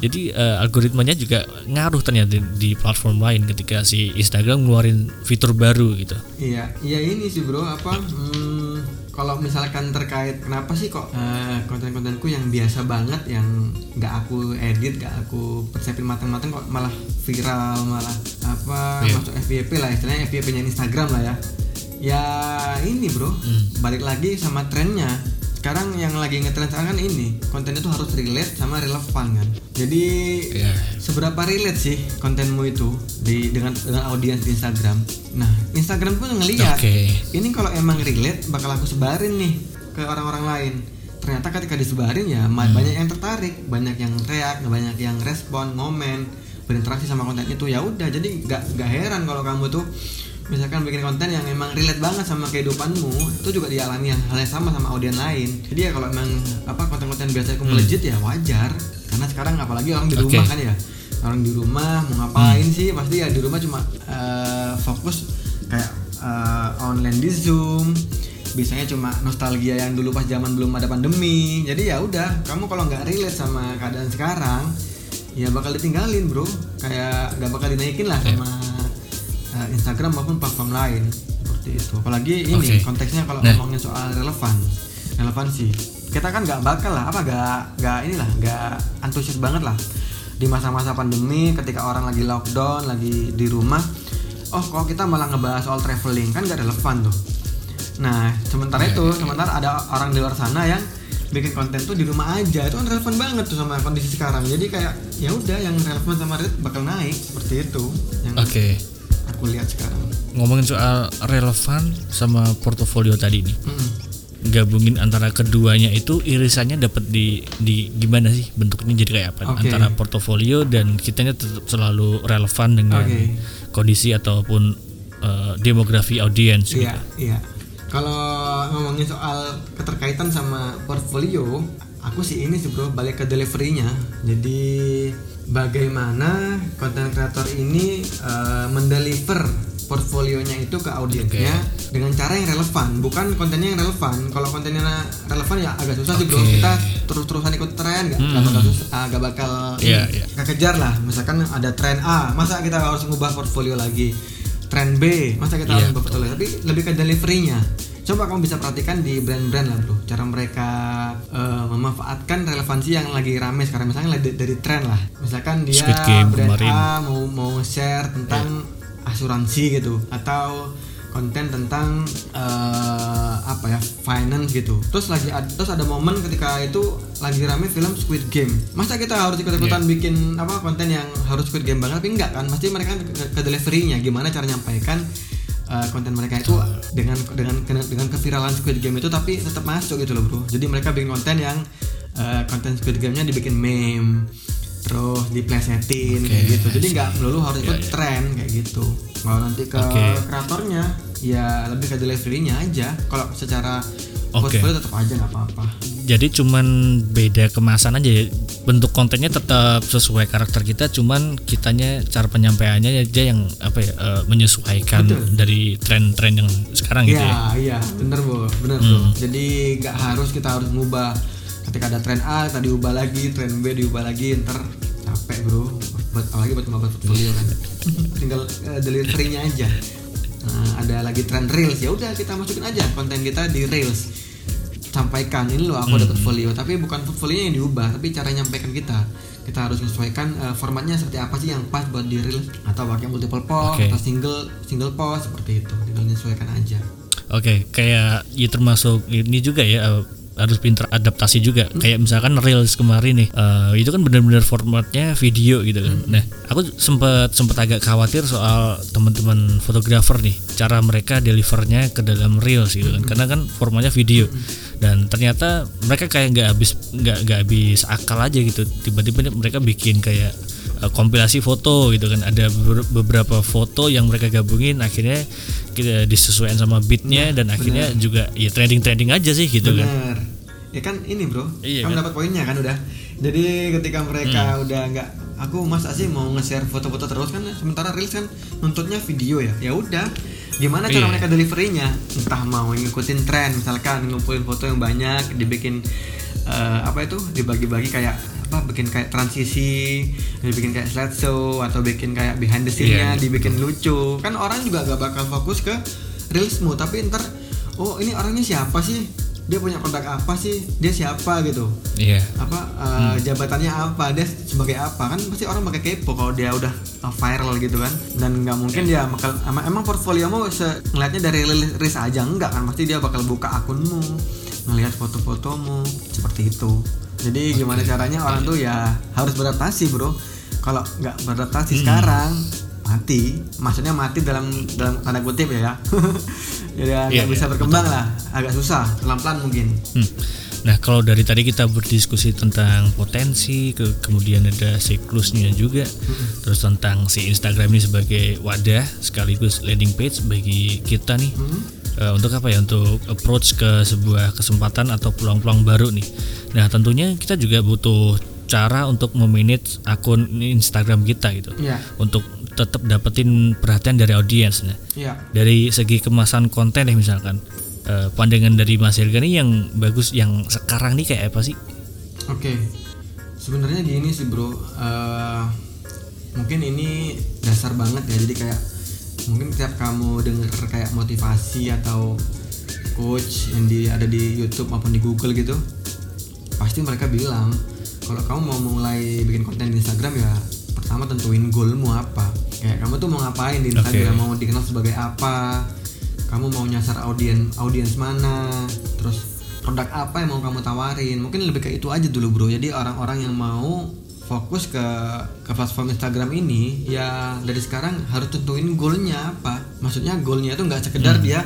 jadi uh, algoritmanya juga ngaruh ternyata di, di platform lain ketika si Instagram ngeluarin fitur baru gitu. Iya iya ini sih bro. Apa hmm, kalau misalkan terkait kenapa sih kok uh, konten-kontenku yang biasa banget yang nggak aku edit nggak aku persiapin matang-matang kok malah viral malah apa Iya. masuk FYP lah istilahnya FYP nya Instagram lah ya. Ya ini bro. Hmm. balik lagi sama trennya sekarang yang lagi ngetren sekarang kan ini kontennya tuh harus relate sama relevan kan. Jadi Iya. seberapa relate sih kontenmu itu di dengan dengan audiens di Instagram? Nah Instagram pun ngeliat oke. ini kalau emang relate bakal aku sebarin nih ke orang-orang lain. Ternyata ketika disebarin ya Hmm. banyak yang tertarik banyak yang reak banyak yang respon ngomen berinteraksi sama konten itu ya udah. Jadi nggak nggak heran kalau kamu tuh misalkan bikin konten yang emang relate banget sama kehidupanmu itu juga dialami hal yang sama sama audiens lain. Jadi ya kalau emang apa konten-konten biasa aku melejit ya wajar. Karena sekarang apalagi orang di Hmm. Rumah kan ya. Orang di rumah mau ngapain sih? Pasti ya di rumah cuma eh, fokus kayak eh, online di zoom. Biasanya cuma nostalgia yang dulu pas zaman belum ada pandemi. Jadi ya udah kamu kalau nggak relate sama keadaan sekarang ya bakal ditinggalin bro. Kayak nggak bakal dinaikin lah sama eh, Instagram maupun platform lain. Seperti itu. Apalagi ini Oke. konteksnya kalau Nah. ngomongin soal relevan relevansi. Kita kan nggak bakal lah apa nggak nggak inilah nggak antusias banget lah. Di masa-masa pandemi ketika orang lagi lockdown lagi di rumah oh kok kita malah ngebahas soal traveling? Kan nggak relevan tuh. Nah sementara Iya, itu sementara ada orang di luar sana yang bikin konten tuh di rumah aja. Itu kan relevan banget tuh sama kondisi sekarang. Jadi kayak ya udah yang relevan sama relate bakal naik. Seperti itu. Yang oke aku lihat sekarang ngomongin soal relevan sama portofolio tadi nih Mm-mm. gabungin antara keduanya itu irisannya dapat di di gimana sih bentuknya jadi kayak apa Oke. antara portofolio dan kitanya tetap selalu relevan dengan Oke. kondisi ataupun eh, demografi audiens gitu. Iya, iya. Kalau ngomongin soal keterkaitan sama portfolio, aku sih ini sih bro, balik ke deliverynya. Jadi bagaimana konten kreator ini eh, mendeliver portfolionya itu ke audiensnya dengan cara yang relevan, bukan kontennya yang relevan. Kalau kontennya relevan ya agak susah sih bro. Kita terus-terusan ikut tren, nggak nggak bakal susah, ah, bakal Iya, ini, iya. nggak kejar lah. Misalkan ada tren A, masa kita harus ngubah portfolio lagi? Tren B, masa kita Iya, harus ngubah portfolio? Tapi lebih ke deliverynya. Coba kamu bisa perhatikan di brand-brand lah bro, cara mereka eh, memanfaatkan relevansi yang lagi rame sekarang. Misalnya dari, dari tren lah, misalkan dia Squid Game brand kemarin. A mau mau share tentang asuransi gitu, atau konten tentang eh, apa ya finance gitu. Terus lagi ad- terus ada momen ketika itu lagi rame film Squid Game. Masa kita harus ikut-ikutan bikin apa konten yang harus Squid Game banget? Tapi enggak kan? Pasti mereka ke, ke deliverynya gimana cara nyampaikan eh, konten mereka itu dengan dengan dengan keviralan Squid Game itu tapi tetap masuk gitu loh bro. Jadi mereka bikin konten yang eh, konten Squid Game-nya dibikin meme terus diplesetin kayak Oke, gitu. Jadi nggak melulu harus ikut Iya, iya. tren kayak gitu. Kalau nanti ke Oke. kreatornya ya lebih ke deliverynya aja. Kalau secara Oke. portfolio tetap aja nggak apa-apa. Jadi cuman beda kemasan aja ya. bentuk kontennya tetap sesuai karakter kita cuman kitanya cara penyampaiannya aja yang apa ya eh, menyesuaikan Betul. dari tren-tren yang sekarang gitu ya. Iya, iya, bener bu, bener bro. Jadi nggak harus kita harus ngubah. Ketika ada tren A, tadi ubah lagi, tren B diubah lagi, ntar capek bro. Buat apalagi buat ngebuat portfolio kan. Tinggal eh, deliverynya aja. Nah, ada lagi tren reels, ya udah kita masukin aja konten kita di reels. Sampaikan ini loh aku ada portfolio, tapi bukan portfolionya yang diubah, tapi cara nyampaikan kita. Kita harus menyesuaikan eh, formatnya seperti apa sih yang pas buat di reels atau pakai multiple post Oke. atau single single post seperti itu. Tinggal menyesuaikan aja. Oke, kayak ya termasuk ini juga ya eh, harus pinter adaptasi juga. Kayak misalkan reels kemarin nih, eh, itu kan benar-benar formatnya video gitu kan. Nah, aku sempat sempat agak khawatir soal teman-teman fotografer nih, cara mereka delivernya ke dalam reels gitu kan. Karena kan formatnya video. Dan ternyata mereka kayak nggak habis nggak nggak habis akal aja gitu. Tiba-tiba mereka bikin kayak eh, kompilasi foto gitu kan ada beber- beberapa foto yang mereka gabungin akhirnya kita disesuaikan sama beatnya dan akhirnya juga ya trending trending aja sih gitu kan Bener. Ya kan ini bro, Iya kamu kan? dapat poinnya kan udah. jadi ketika mereka udah nggak aku masa sih mau nge-share foto-foto terus kan sementara reels kan nuntutnya video ya ya udah gimana cara Iya. mereka deliverynya? Entah mau ngikutin tren misalkan ngumpulin foto yang banyak dibikin eh, apa itu? Dibagi-bagi kayak apa bikin kayak transisi dibikin kayak slideshow atau bikin kayak behind the scene-nya Iya, iya, dibikin lucu. Kan orang juga gak bakal fokus ke reelsmu tapi ntar oh ini orangnya siapa sih dia punya produk apa sih? Dia siapa gitu? Iya. apa uh, jabatannya apa? Dia sebagai apa? Kan pasti orang bakal kepo kalau dia udah uh, viral gitu kan. Dan nggak mungkin dia bakal emang, emang portfoliomu se ngeliatnya dari rilis aja enggak kan? Pasti dia bakal buka akunmu ngelihat foto-fotomu seperti itu. Jadi gimana caranya orang tuh ya harus beradaptasi bro. Kalau nggak beradaptasi sekarang mati. Maksudnya mati dalam dalam tanda kutip ya ya nggak Iya, bisa iya, berkembang lah agak susah pelan-pelan mungkin Hmm. Nah, kalau dari tadi kita berdiskusi tentang potensi, ke, kemudian ada siklusnya juga, terus tentang si Instagram ini sebagai wadah sekaligus landing page bagi kita nih, Hmm. eh, untuk apa ya? Untuk approach ke sebuah kesempatan atau peluang-peluang baru nih. Nah, tentunya kita juga butuh cara untuk memanage akun Instagram kita gitu, Iya, untuk tetap dapetin perhatian dari audiens. Nah, iya. dari segi kemasan konten ya misalkan eh, pandangan dari Mas Helga nih yang bagus yang sekarang nih kayak apa sih? Oke, sebenarnya gini sih bro, Eh, mungkin ini dasar banget ya. Jadi kayak mungkin setiap kamu denger kayak motivasi atau coach yang di ada di YouTube maupun di Google gitu, pasti mereka bilang kalau kamu mau mulai bikin konten di Instagram ya pertama tentuin goalmu apa. Kayak kamu tuh mau ngapain di Instagram, Oke. mau dikenal sebagai apa, kamu mau nyasar audiens audiens mana, terus produk apa yang mau kamu tawarin? Mungkin lebih ke itu aja dulu bro. Jadi orang-orang yang mau fokus ke ke platform Instagram ini ya dari sekarang harus tentuin goalnya apa. Maksudnya goalnya itu nggak sekedar dia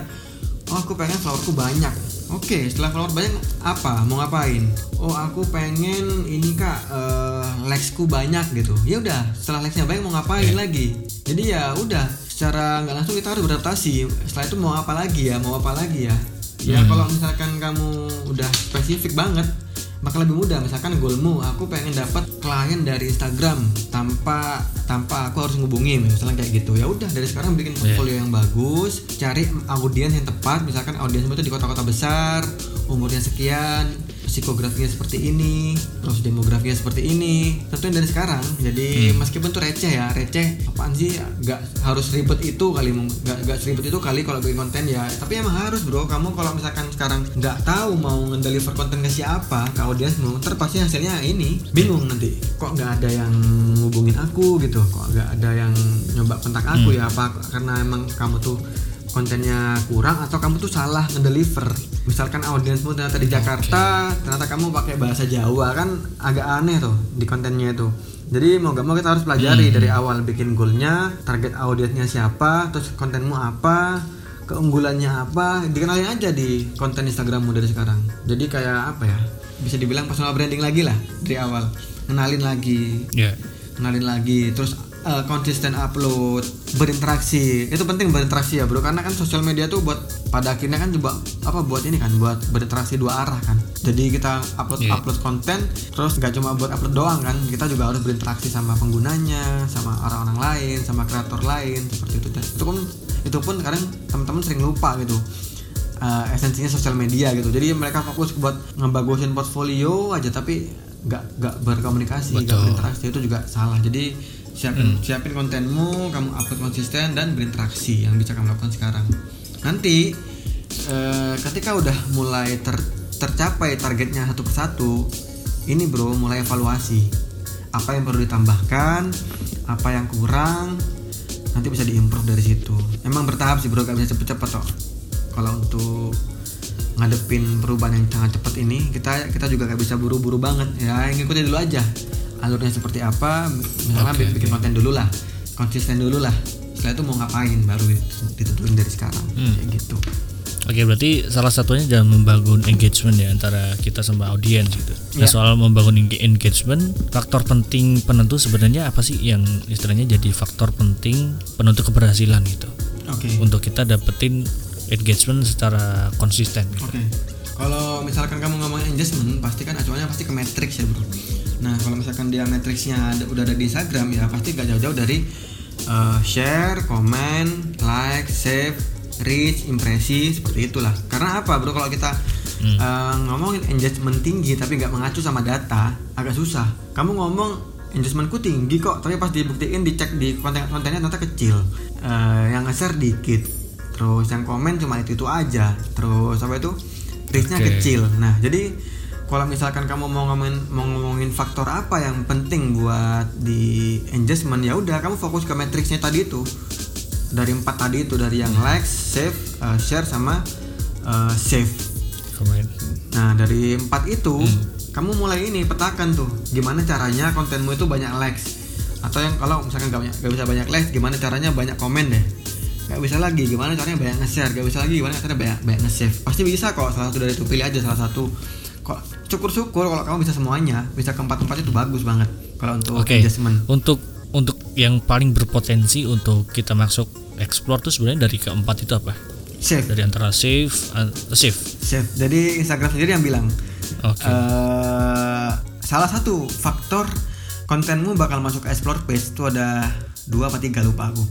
oh aku pengen followerku banyak oke setelah follower banyak apa? Mau ngapain? Oh aku pengen ini kak eh, likesku banyak gitu. Ya udah setelah likesnya banyak mau ngapain lagi? Jadi ya udah secara nggak langsung kita harus beradaptasi. Setelah itu mau apa lagi ya? Mau apa lagi ya? Ya kalau misalkan kamu udah spesifik banget bakal lebih mudah. Misalkan goalmu aku pengen dapat klien dari Instagram tanpa tanpa aku harus ngubungin. Misalnya kayak gitu. Ya udah dari sekarang bikin portfolio yang bagus cari audiens yang tepat. Misalkan audiensmu itu di kota-kota besar umurnya sekian psikografinya seperti ini terus demografinya seperti ini. Tentunya dari sekarang jadi meskipun tuh receh ya receh apaan sih nggak harus ribet itu kali nggak nggak seribet itu kali kalau bikin konten ya. Tapi emang harus bro. Kamu kalau misalkan sekarang nggak tahu mau ngedeliver konten ke siapa ke audiensmu ntar pasti hasilnya ini. Bingung nanti kok nggak ada yang ngubungin aku gitu? Kok nggak ada yang nyoba kontak aku ya? Apa karena emang kamu tuh kontennya kurang atau kamu tuh salah ngedeliver. Misalkan audiensmu ternyata di Jakarta ternyata kamu pakai bahasa Jawa kan agak aneh tuh di kontennya itu. Jadi mau gak mau kita harus pelajari dari awal bikin goalnya target audiensnya siapa terus kontenmu apa keunggulannya apa dikenalin aja di konten Instagrammu dari sekarang. Jadi kayak apa ya bisa dibilang personal branding lagi lah dari awal. Kenalin lagi. Ya. kenalin lagi terus eh, konsisten upload berinteraksi. Itu penting berinteraksi ya bro. Karena kan sosial media tuh buat pada akhirnya kan coba apa buat ini kan buat berinteraksi dua arah kan. Jadi kita upload Iya. upload konten terus nggak cuma buat upload doang kan kita juga harus berinteraksi sama penggunanya sama orang-orang lain sama kreator lain seperti itu. Dan itu pun itu pun kadang teman-teman sering lupa gitu uh, esensinya sosial media gitu. Jadi mereka fokus buat ngebagusin portfolio aja tapi nggak nggak berkomunikasi nggak berinteraksi itu juga salah. Jadi siapin siapin kontenmu kamu upload konsisten dan berinteraksi yang bisa kamu lakukan sekarang. Nanti eh, ketika udah mulai ter- tercapai targetnya satu persatu ini bro mulai evaluasi. Apa yang perlu ditambahkan apa yang kurang nanti bisa diimprove dari situ. Emang bertahap sih bro gak bisa cepet-cepet kok. Kalau untuk ngadepin perubahan yang sangat cepat ini kita kita juga gak bisa buru-buru banget. Ya ngikutin dulu aja alurnya seperti apa misalnya Oke, bikin konten dulu lah konsisten dulu lah setelah itu mau ngapain baru ditentuin dari sekarang Hmm. kayak gitu Oke, berarti salah satunya dalam membangun engagement ya antara kita sama audiens gitu. Nah, Iya. soal membangun eng- engagement, faktor penting penentu sebenarnya apa sih yang istilahnya jadi faktor penting penentu keberhasilan gitu. oke Untuk kita dapetin engagement secara konsisten gitu. Oke. Kalau misalkan kamu ngomongin engagement, pasti kan acuannya pasti ke matrix ya bro. Nah kalau misalkan dia matriksnya ada, udah ada di Instagram ya pasti gak jauh-jauh dari uh, share, komen, like, save, reach, impresi seperti itulah. Karena apa bro kalau kita hmm. uh, ngomongin engagement tinggi tapi nggak mengacu sama data agak susah. Kamu ngomong engagementku tinggi kok tapi pas dibuktiin dicek di konten-kontennya ternyata kecil. Uh, yang nge-share dikit. Terus yang komen cuma itu itu aja. Terus apa itu reachnya okay. kecil. Nah jadi kalau misalkan kamu mau ngomongin mau ngomongin faktor apa yang penting buat di engagement ya udah kamu fokus ke matriksnya tadi itu dari empat tadi itu dari yang like, save, uh, share sama uh, save. Comment. Nah dari empat itu hmm. kamu mulai ini petakan tuh gimana caranya kontenmu itu banyak likes atau yang kalau misalkan gak, banyak, gak bisa banyak likes gimana caranya banyak komen deh gak bisa lagi gimana caranya banyak nge-share gak bisa lagi gimana caranya banyak banyak nge-save pasti bisa kok salah satu dari itu pilih aja salah satu kok syukur-syukur kalau kamu bisa semuanya. Bisa keempat-empat itu bagus banget kalau untuk okay. adjustment. untuk untuk yang paling berpotensi untuk kita masuk explore tuh sebenarnya dari keempat itu apa? Save dari antara save uh, save save jadi Instagram sendiri yang bilang okay. uh, eh, salah satu faktor kontenmu bakal masuk explore page itu ada dua atau tiga lupa aku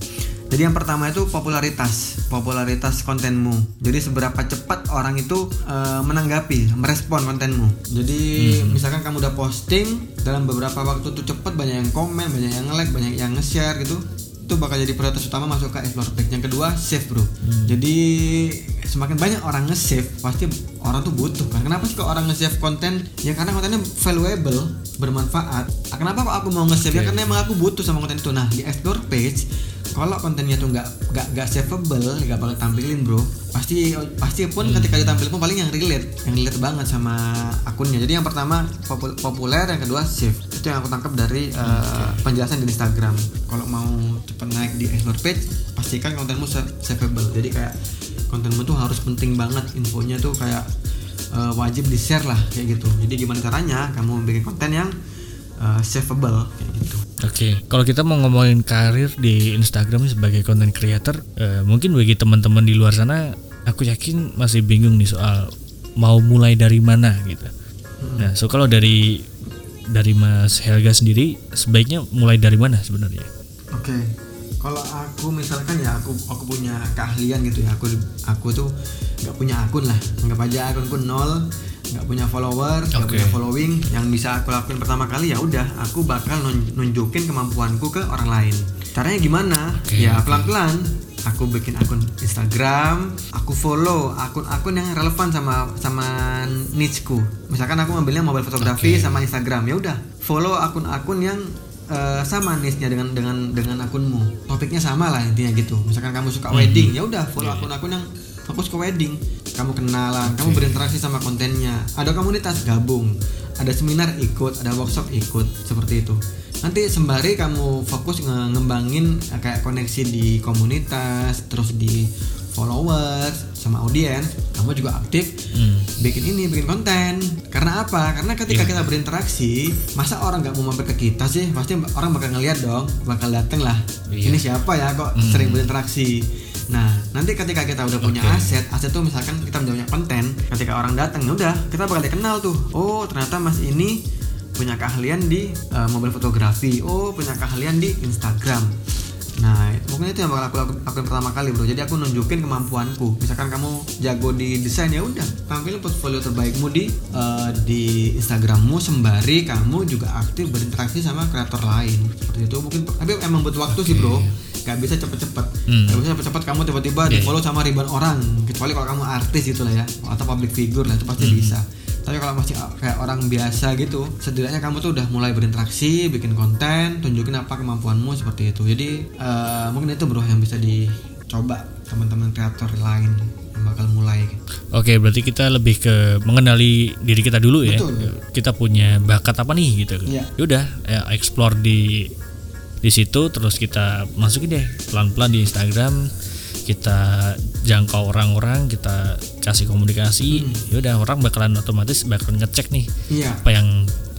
jadi yang pertama itu popularitas, popularitas kontenmu. Jadi seberapa cepat orang itu uh, menanggapi, merespon kontenmu. Jadi hmm. misalkan kamu udah posting dalam beberapa waktu tuh cepat banyak yang komen, banyak yang like, banyak yang nge-share gitu itu bakal jadi prioritas utama masuk ke explore page yang kedua save bro hmm. jadi semakin banyak orang nge-save pasti orang tuh butuh kan kenapa sih kok orang nge-save konten ya karena kontennya valuable bermanfaat kenapa kok aku mau nge-save okay. ya karena emang aku butuh sama konten itu nah di explore page kalau kontennya tuh nggak nggak nggak saveable nggak bakal tampilin bro pasti pasti pun hmm. ketika ditampilin pun paling yang relate yang relate banget sama akunnya. Jadi yang pertama populer yang kedua save itu yang aku tangkap dari uh, penjelasan di Instagram. Kalau mau cepet naik di explore page pastikan kontenmu saveable jadi kayak kontenmu tuh harus penting banget infonya tuh kayak uh, wajib di share lah kayak gitu. Jadi gimana caranya kamu bikin konten yang uh, saveable kayak gitu Oke, okay. kalau kita mau ngomongin karir di Instagram sebagai content creator, uh, mungkin bagi teman-teman di luar sana, aku yakin masih bingung nih soal mau mulai dari mana gitu. Hmm. Nah, so kalau dari dari Mas Helga sendiri, sebaiknya mulai dari mana sebenarnya? Oke, okay. kalau aku misalkan ya aku aku punya keahlian gitu ya, aku aku tuh nggak punya akun lah, anggap aja akunku nol nggak punya follower, nggak okay. punya following, yang bisa aku lakuin pertama kali ya udah, aku bakal nunjukin kemampuanku ke orang lain. Caranya gimana? Okay, ya pelan-pelan. Aku bikin akun Instagram, aku follow akun-akun yang relevan sama sama nicheku. Misalkan aku ngambilnya mobile fotografi okay. sama Instagram, ya udah follow akun-akun yang uh, sama niche-nya dengan dengan dengan akunmu. Topiknya sama lah intinya gitu. Misalkan kamu suka mm -hmm. wedding, ya udah follow akun-akun yang fokus ke wedding kamu kenalan okay. kamu berinteraksi sama kontennya ada komunitas gabung ada seminar ikut ada workshop ikut seperti itu nanti sembari kamu fokus ngembangin eh, kayak koneksi di komunitas terus di followers sama audiens kamu juga aktif hmm. bikin ini bikin konten karena apa karena ketika yeah. kita berinteraksi masa orang nggak mau mampir ke kita sih pasti orang bakal ngeliat dong bakal dateng lah yeah. ini siapa ya kok hmm. sering berinteraksi Nah, nanti ketika kita udah punya okay. aset, aset tuh misalkan kita udah punya konten, ketika orang datang, ya udah kita bakal dikenal tuh. Oh, ternyata Mas ini punya keahlian di uh, mobil fotografi. Oh, punya keahlian di Instagram. Nah, mungkin itu yang bakal aku lakukan pertama kali, bro. Jadi aku nunjukin kemampuanku. Misalkan kamu jago di desain ya udah, tampilin portfolio terbaikmu di uh, di Instagrammu sembari kamu juga aktif berinteraksi sama kreator lain. Seperti itu mungkin tapi emang butuh waktu okay. sih, bro gak bisa cepet-cepet hmm. gak bisa cepet-cepet kamu tiba-tiba yeah. di follow sama ribuan orang kecuali kalau kamu artis gitu lah ya atau public figure lah itu pasti hmm. bisa tapi kalau masih kayak orang biasa gitu setidaknya kamu tuh udah mulai berinteraksi bikin konten tunjukin apa kemampuanmu seperti itu jadi uh, mungkin itu bro yang bisa dicoba teman-teman kreator lain yang bakal mulai Oke, berarti kita lebih ke mengenali diri kita dulu ya. Betul. Kita punya bakat apa nih gitu. Ya. Yaudah, ya, explore di di situ terus kita masukin deh pelan-pelan di Instagram kita jangkau orang-orang kita kasih komunikasi hmm. ya udah orang bakalan otomatis bakalan ngecek nih yeah. apa yang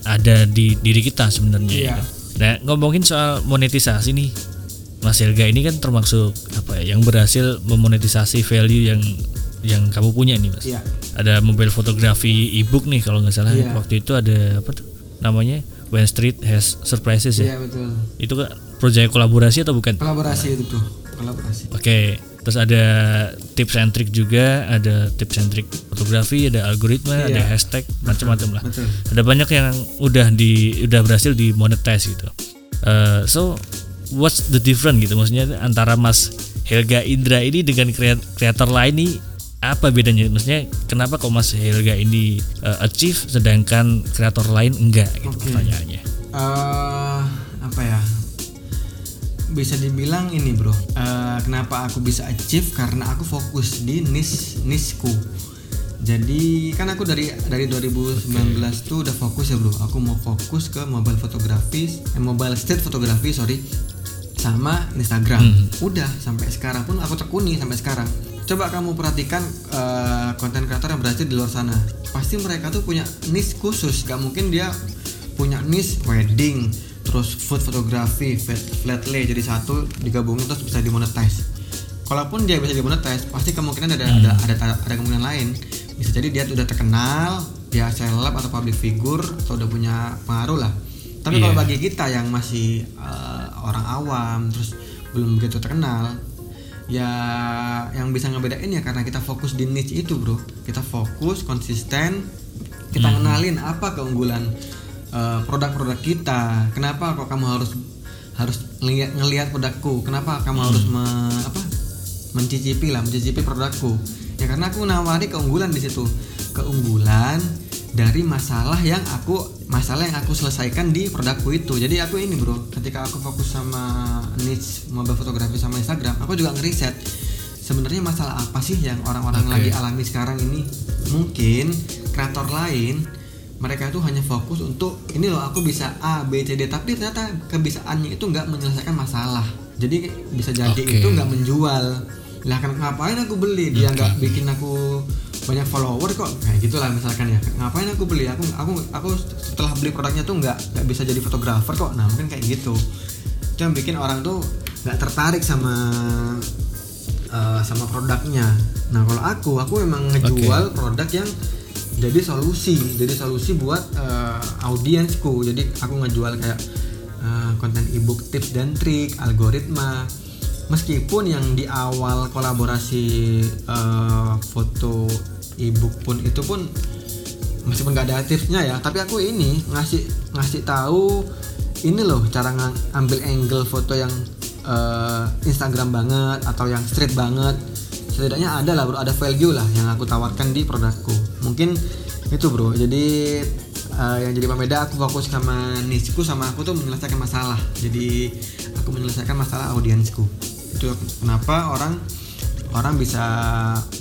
ada di diri kita sebenarnya yeah. ya. nah ngomongin soal monetisasi nih Mas Helga ini kan termasuk apa ya yang berhasil memonetisasi value yang yang kamu punya nih mas. Yeah. Ada mobil fotografi ebook nih kalau nggak salah yeah. waktu itu ada apa tuh namanya when street has surprises ya Iya betul. itu kan proyek kolaborasi atau bukan Kolaborasi itu tuh, kolaborasi. Oke, terus ada tips and trick juga, ada tips and trick fotografi, ada algoritma, ada Iya. hashtag, macam-macam lah. Betul. Ada banyak yang udah di udah berhasil di monetize gitu. Eh, so what's the difference gitu? Maksudnya antara Mas Helga Indra ini dengan kreat- kreator lain nih apa bedanya? Maksudnya kenapa kok Mas Helga ini eh, achieve sedangkan kreator lain enggak? Gitu pertanyaannya. eh apa ya? Bisa dibilang ini bro. Eh, kenapa aku bisa achieve? Karena aku fokus di niche nicheku. Jadi kan aku dari dari 2019 tuh udah fokus ya bro. Aku mau fokus ke mobile fotografi eh, mobile street fotografi sorry sama Instagram. Udah sampai sekarang pun aku tekuni sampai sekarang coba kamu perhatikan eh, konten kreator yang berhasil di luar sana. Pasti mereka tuh punya niche khusus. Gak mungkin dia punya niche wedding terus food fotografi flat, lay jadi satu digabungin terus bisa dimonetize. Kalaupun dia bisa dimonetize pasti kemungkinan ada ada, ada ada kemungkinan lain. Bisa jadi dia udah terkenal dia seleb atau public figure atau udah punya pengaruh lah. Tapi kalau Iya. bagi kita yang masih eh, orang awam terus belum begitu terkenal ya yang bisa ngebedain ya karena kita fokus di niche itu bro. Kita fokus konsisten kita kenalin apa keunggulan eh, produk-produk kita. Kenapa kok kamu harus harus ngelihat ngelihat produkku? Kenapa kamu harus me- apa mencicipi lah mencicipi produkku? Ya karena aku nawari keunggulan di situ. Keunggulan dari masalah yang aku masalah yang aku selesaikan di produkku itu. Jadi aku ini bro ketika aku fokus sama niche mobile fotografi sama Instagram aku juga ngeriset sebenarnya masalah apa sih yang orang-orang Oke. lagi alami sekarang ini. Mungkin kreator lain mereka itu hanya fokus untuk ini loh aku bisa A B C D. Tapi ternyata kebisaannya itu nggak menyelesaikan masalah. Jadi bisa jadi Oke. itu nggak menjual. Lah kan ngapain aku beli? Dia nggak bikin aku banyak follower kok. Kayak gitulah misalkan ya. Ngapain aku beli? Aku aku aku setelah beli produknya tuh nggak nggak bisa jadi fotografer kok. Nah mungkin kayak gitu itu yang bikin orang tuh nggak tertarik sama eh, sama produknya. Nah kalau aku aku memang ngejual produk yang jadi solusi jadi solusi buat eh, audiensku. Jadi aku ngejual kayak eh, konten ebook tips dan trik algoritma. Meskipun yang di awal kolaborasi eh, foto ebook pun itu pun meskipun nggak ada tipsnya ya tapi aku ini ngasih ngasih tahu ini loh cara ngambil angle foto yang eh, Instagram banget atau yang street banget. Setidaknya ada lah bro ada value lah yang aku tawarkan di produkku. Mungkin itu bro. Jadi eh, yang jadi pembeda aku fokus sama nicheku sama aku tuh menyelesaikan masalah. Jadi aku menyelesaikan masalah audiensku. Itu kenapa orang orang bisa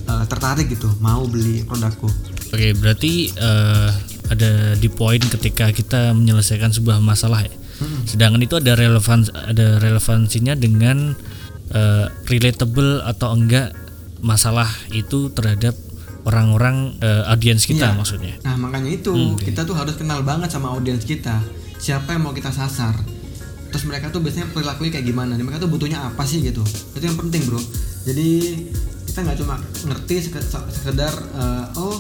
eh, tertarik gitu mau beli produkku. Oke, berarti eh, ada di poin ketika kita menyelesaikan sebuah masalah ya. Sedangkan itu ada relevan ada relevansinya dengan eh, relatable atau enggak masalah itu terhadap orang-orang eh, audiens kita Iya. maksudnya. Nah makanya itu Hmm, kita tuh harus kenal banget sama audiens kita. Siapa yang mau kita sasar. Terus mereka tuh biasanya perilakunya kayak gimana. Mereka tuh butuhnya apa sih gitu. Itu yang penting bro. Jadi kita nggak cuma ngerti seke- sekedar eh, oh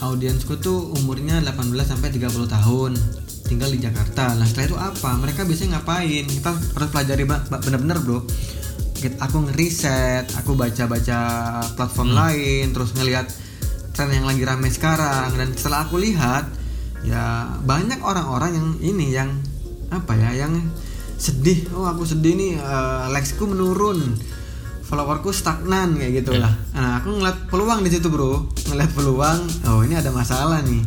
audiensku tuh umurnya 18 sampai 30 tahun tinggal di Jakarta. Nah setelah itu apa? Mereka biasanya ngapain? Kita harus pelajari bener-bener bro. Aku ngeriset, aku baca-baca platform lain, terus ngelihat tren yang lagi rame sekarang. Dan setelah aku lihat ya banyak orang-orang yang ini yang apa ya yang sedih. Oh aku sedih nih eh, likesku menurun. Followerku stagnan kayak gitu lah nah aku ngeliat peluang di situ bro. Ngeliat peluang oh ini ada masalah nih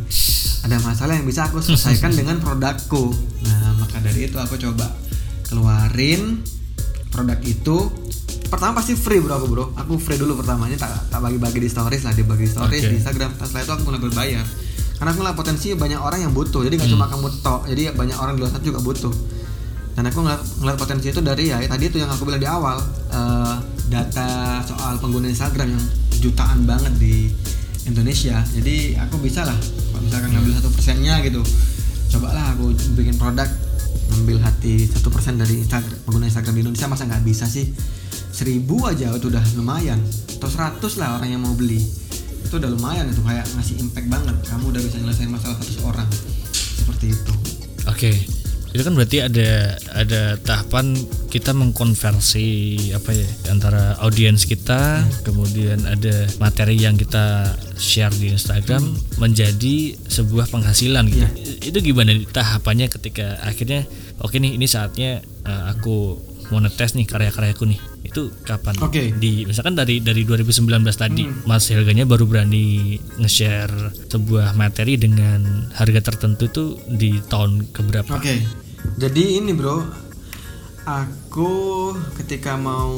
ada masalah yang bisa aku selesaikan dengan produkku. Nah maka dari itu aku coba keluarin produk itu. Pertama pasti free bro aku bro. Aku free dulu pertamanya tak tak bagi-bagi di stories lah dibagi stories Oke. di Instagram. Setelah itu aku mulai berbayar. Karena aku ngeliat potensi banyak orang yang butuh jadi nggak cuma kamu tok jadi banyak orang di luar sana juga butuh. Dan aku ngeliat, ngeliat potensi itu dari ya tadi itu yang aku bilang di awal eh, data soal pengguna Instagram yang jutaan banget di Indonesia. Jadi aku bisa lah kalau misalkan ngambil satu persennya gitu cobalah aku bikin produk ngambil hati satu persen dari Instagram pengguna Instagram di Indonesia masa nggak bisa sih? Seribu aja itu udah lumayan atau 100 lah orang yang mau beli. Itu udah lumayan itu kayak ngasih impact banget. Kamu udah bisa nyelesain masalah satu orang. Seperti itu. Oke, Oke. Itu kan berarti ada ada tahapan kita mengkonversi apa ya antara audiens kita, kemudian ada materi yang kita share di Instagram menjadi sebuah penghasilan gitu. Iya. Itu gimana tahapannya ketika akhirnya oke nih ini saatnya eh, aku mau nih karya-karyaku nih. Itu kapan? Oke. Di misalkan dari dari 2019 tadi Mas Helganya baru berani nge-share sebuah materi dengan harga tertentu itu di tahun keberapa? Oke. Jadi ini bro, aku ketika mau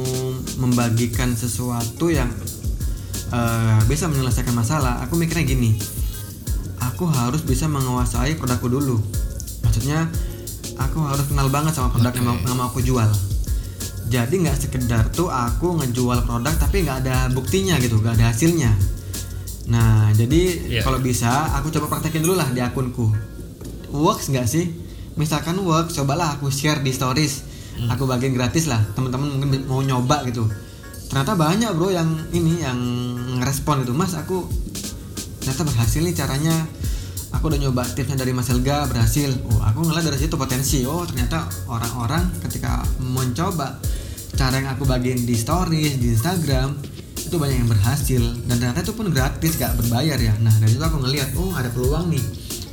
membagikan sesuatu yang eh, bisa menyelesaikan masalah, aku mikirnya gini, aku harus bisa menguasai produkku dulu. Maksudnya, aku harus kenal banget sama produk yang, mau, yang mau aku jual. Jadi nggak sekedar tuh aku ngejual produk tapi nggak ada buktinya gitu, nggak ada hasilnya. Nah, jadi Iya. kalau bisa aku coba praktekin dulu lah di akunku. Works nggak sih? Misalkan works, cobalah aku share di stories. Aku bagiin gratis lah. Teman-teman mungkin mau nyoba gitu. Ternyata banyak bro yang ini yang ngerespon gitu. Mas, aku ternyata berhasil nih caranya. Aku udah nyoba tipsnya dari Mas Helga berhasil. Oh, aku ngeliat dari situ potensi. Oh, ternyata orang-orang ketika mencoba cara yang aku bagiin di stories di Instagram itu banyak yang berhasil. Dan ternyata itu pun gratis gak berbayar ya. Nah dari situ aku ngeliat oh ada peluang nih.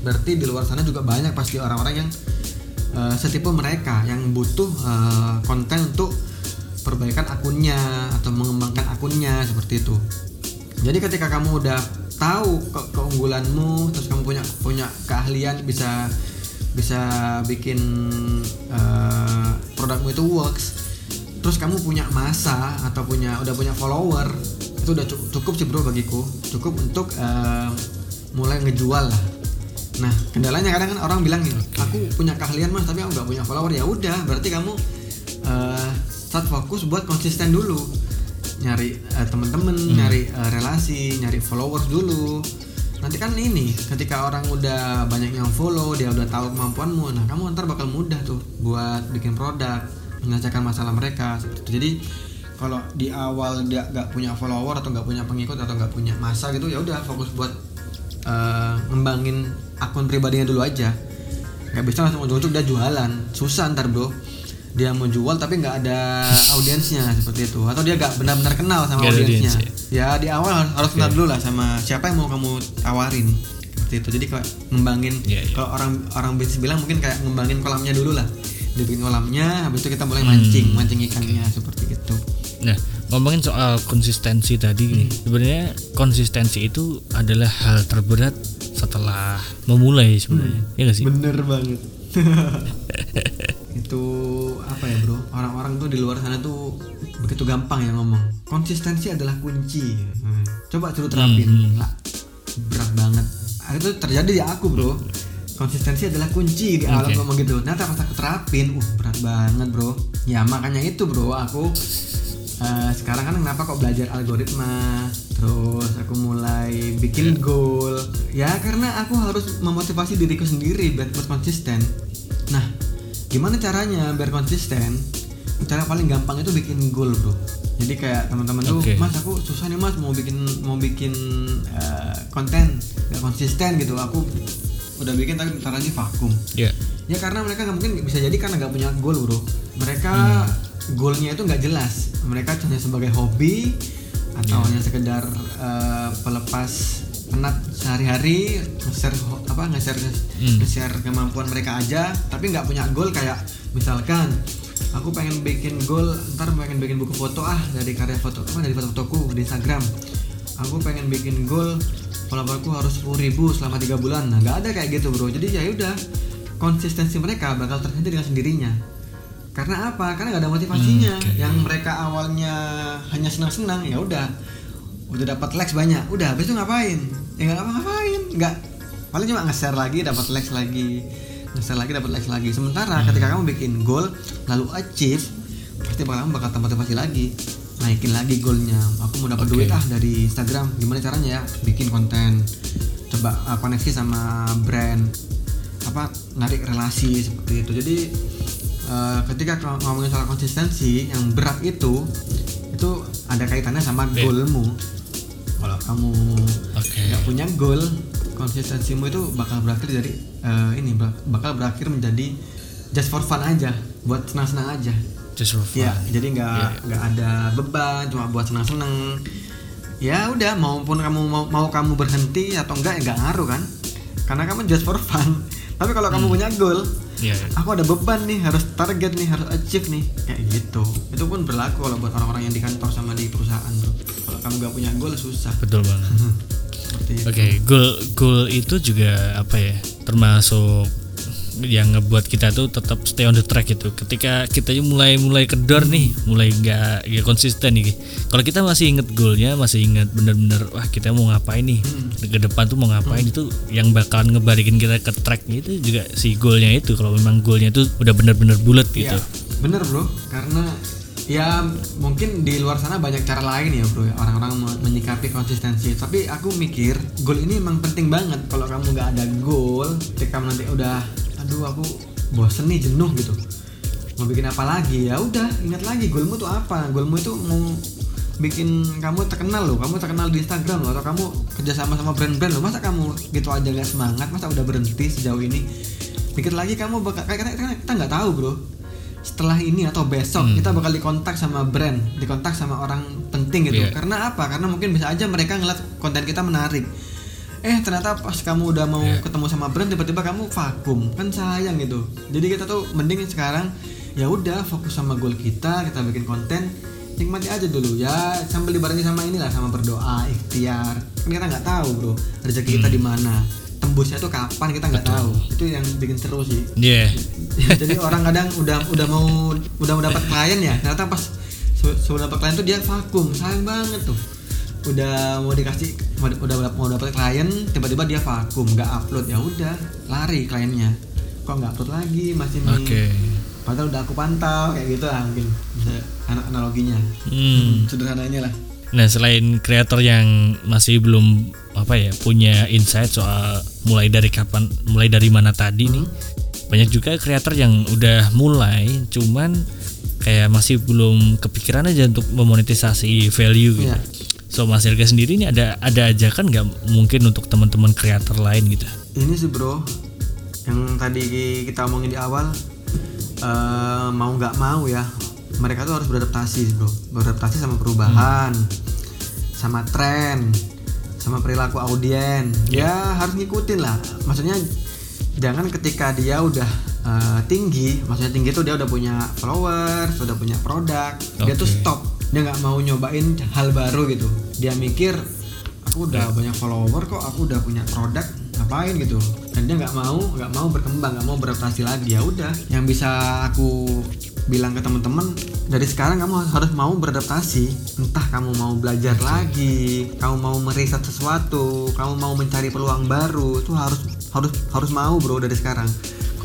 Berarti di luar sana juga banyak pasti orang-orang yang eh, setipe mereka yang butuh eh, konten untuk perbaikan akunnya atau mengembangkan akunnya seperti itu. Jadi ketika kamu udah tahu ke- keunggulanmu terus kamu punya punya keahlian bisa bisa bikin eh, produkmu itu works terus kamu punya masa atau punya udah punya follower itu udah cu- cukup sih bro bagiku. Cukup untuk eh, mulai ngejual lah. Nah kendalanya kadang kan orang bilang nih aku punya keahlian mas tapi aku nggak punya follower. Ya udah berarti kamu eh, start fokus buat konsisten dulu. Nyari eh, temen-temen nyari eh, relasi nyari followers dulu. Nanti kan ini ketika orang udah banyak yang follow dia udah tahu kemampuanmu nah kamu ntar bakal mudah tuh buat bikin produk menyelesaikan masalah mereka seperti itu. jadi kalau di awal dia nggak punya follower atau nggak punya pengikut atau nggak punya masa gitu ya udah fokus buat ngembangin akun pribadinya dulu aja. Nggak bisa langsung ujung-ujung dia jualan. Susah ntar bro. Dia mau jual tapi nggak ada audiensnya seperti itu. Atau dia nggak benar-benar kenal sama audiensnya. audiens, ya? Di awal harus, harus kenal dulu lah sama siapa yang mau kamu tawarin seperti itu. Jadi kayak ngembangin Iya, iya. kalau orang orang bisnis bilang mungkin kayak ngembangin kolamnya dulu lah dibikin kolamnya habis itu kita mulai mancing mancing ikannya seperti itu. Nah, ngomongin soal konsistensi tadi nih, sebenarnya konsistensi itu adalah hal terberat setelah memulai sebenarnya. Ya nggak sih? bener banget. Itu apa ya bro? Orang-orang tuh di luar sana tuh begitu gampang ya ngomong. Konsistensi adalah kunci. Hmm. coba suruh terapin. Hmm. lah berat banget. Itu terjadi di aku bro konsistensi adalah kunci di awal Oke. ngomong gitu. Ternyata pas aku terapin uh berat banget bro. Ya makanya itu bro. Aku eh, sekarang kan kenapa kok belajar algoritma? Terus aku mulai bikin goal. Ya karena aku harus memotivasi diriku sendiri biar terus konsisten. Nah gimana caranya biar konsisten? Cara paling gampang itu bikin goal bro. Jadi kayak teman-teman tuh Oke. mas aku susah nih mas mau bikin mau bikin eh, konten. Nggak konsisten gitu. Aku udah bikin tapi ntar lagi vakum. Ya. ya karena mereka nggak mungkin bisa jadi karena nggak punya goal bro. Mereka goalnya itu nggak jelas. Mereka hanya sebagai hobi atau hanya sekedar eh, pelepas penat sehari-hari nge-share apa nge-share Hmm. nge-share kemampuan mereka aja tapi nggak punya goal kayak misalkan aku pengen bikin goal ntar pengen bikin buku foto ah dari karya foto apa dari foto-fotoku di Instagram. Aku pengen bikin goal followerku harus 10.000 ribu selama tiga bulan. Nah nggak ada kayak gitu bro. Jadi ya udah konsistensi mereka bakal terjadi dengan sendirinya. Karena apa? Karena nggak ada motivasinya. Hmm, oke. yang mereka awalnya hanya senang-senang ya udah. Udah dapat likes banyak udah. Habis itu ngapain? Ya nggak ngapa-ngapain nggak. Paling cuma nge-share lagi dapat likes lagi. Nge-share lagi dapat likes lagi. Sementara ketika kamu bikin goal lalu achieve pasti bakal kamu bakal termotivasi lagi naikin lagi goalnya. Aku mau dapat Oke. duit ah dari Instagram. Gimana caranya ya? Bikin konten coba uh, koneksi sama brand apa narik relasi seperti itu. Jadi uh, ketika ngomongin soal konsistensi yang berat itu itu ada kaitannya sama Iya. goalmu. Kalau kamu nggak punya goal konsistensimu itu bakal berakhir dari eh, ini bak- bakal berakhir menjadi just for fun aja buat senang-senang aja just for fun. Iya, jadi nggak Iya. nggak ada beban, cuma buat senang-senang. Ya udah, maupun kamu mau, mau kamu berhenti atau enggak ya nggak ngaruh kan? Karena kamu just for fun. Tapi kalau kamu punya goal, Iya. aku ada beban nih, harus target nih, harus achieve nih, kayak gitu. Itu pun berlaku kalau buat orang-orang yang di kantor sama di perusahaan tuh. Kalau kamu nggak punya goal susah. betul banget. Oke, goal goal itu juga apa ya? Termasuk yang ngebuat kita tuh tetap stay on the track itu. Ketika kita mulai mulai kedor nih, mulai nggak nggak konsisten nih. Kalau kita masih inget goalnya, masih inget bener-bener wah kita mau ngapain nih ke depan tuh mau ngapain itu yang bakalan ngebalikin kita ke track itu juga si goalnya itu. Kalau memang goalnya itu udah bener-bener bulat gitu. Iya, bener bro, karena ya mungkin di luar sana banyak cara lain ya bro, ya, orang-orang me- menyikapi konsistensi. Tapi aku mikir goal ini emang penting banget. Kalau kamu nggak ada goal, ketika nanti udah, aduh aku bosen nih jenuh gitu, mau bikin apa lagi ya udah ingat lagi goalmu tuh apa? Goalmu itu mau bikin kamu terkenal loh, kamu terkenal di Instagram loh, atau kamu kerjasama sama brand-brand loh. Masa kamu gitu aja nggak semangat? Masa udah berhenti sejauh ini? Pikir lagi kamu bakal kita kita nggak tahu bro. Setelah ini atau besok kita bakal dikontak sama brand, dikontak sama orang penting gitu. Iya. Karena apa? Karena mungkin bisa aja mereka ngeliat konten kita menarik. Eh ternyata pas kamu udah mau ketemu sama brand tiba-tiba kamu vakum. Kan sayang gitu. Jadi kita tuh mending sekarang ya udah fokus sama goal kita, kita bikin konten nikmati aja dulu ya. Sambil dibarengi sama inilah sama berdoa ikhtiar. Kan kita nggak tahu bro rezeki kita di mana. Tembusnya tuh kapan kita nggak tahu. Itu yang bikin seru sih. Iya. jadi orang kadang udah udah mau udah mau dapat klien ya ternyata pas sebelum dapat klien tuh dia vakum. Sayang banget tuh udah mau dikasih mau, udah mau dapat klien tiba-tiba dia vakum nggak upload ya udah lari kliennya kok nggak upload lagi masih nih Oke. padahal udah aku pantau kayak gitu lah mungkin bisa ana- analoginya Hmm. sederhananya lah Nah selain kreator yang masih belum apa ya punya insight soal mulai dari kapan, mulai dari mana tadi nih, banyak juga kreator yang udah mulai, cuman kayak masih belum kepikiran aja untuk memonetisasi value gitu. Iya. So Mas Irga sendiri ini ada ada ajakan nggak mungkin untuk teman-teman kreator lain gitu? ini sih bro. Yang tadi kita omongin di awal eh, mau nggak mau ya mereka tuh harus beradaptasi sih, bro. Beradaptasi sama perubahan sama tren sama perilaku audien. Ya harus ngikutin lah. Maksudnya jangan ketika dia udah eh, tinggi maksudnya tinggi tuh dia udah punya followers udah punya produk dia tuh stop dia nggak mau nyobain hal baru gitu. Dia mikir aku udah banyak follower kok aku udah punya produk ngapain gitu? Dan dia nggak mau nggak mau berkembang nggak mau beradaptasi lagi. Ya udah yang bisa aku bilang ke teman-teman dari sekarang kamu harus mau beradaptasi. Entah kamu mau belajar lagi kamu mau meriset sesuatu kamu mau mencari peluang baru itu harus harus harus mau bro dari sekarang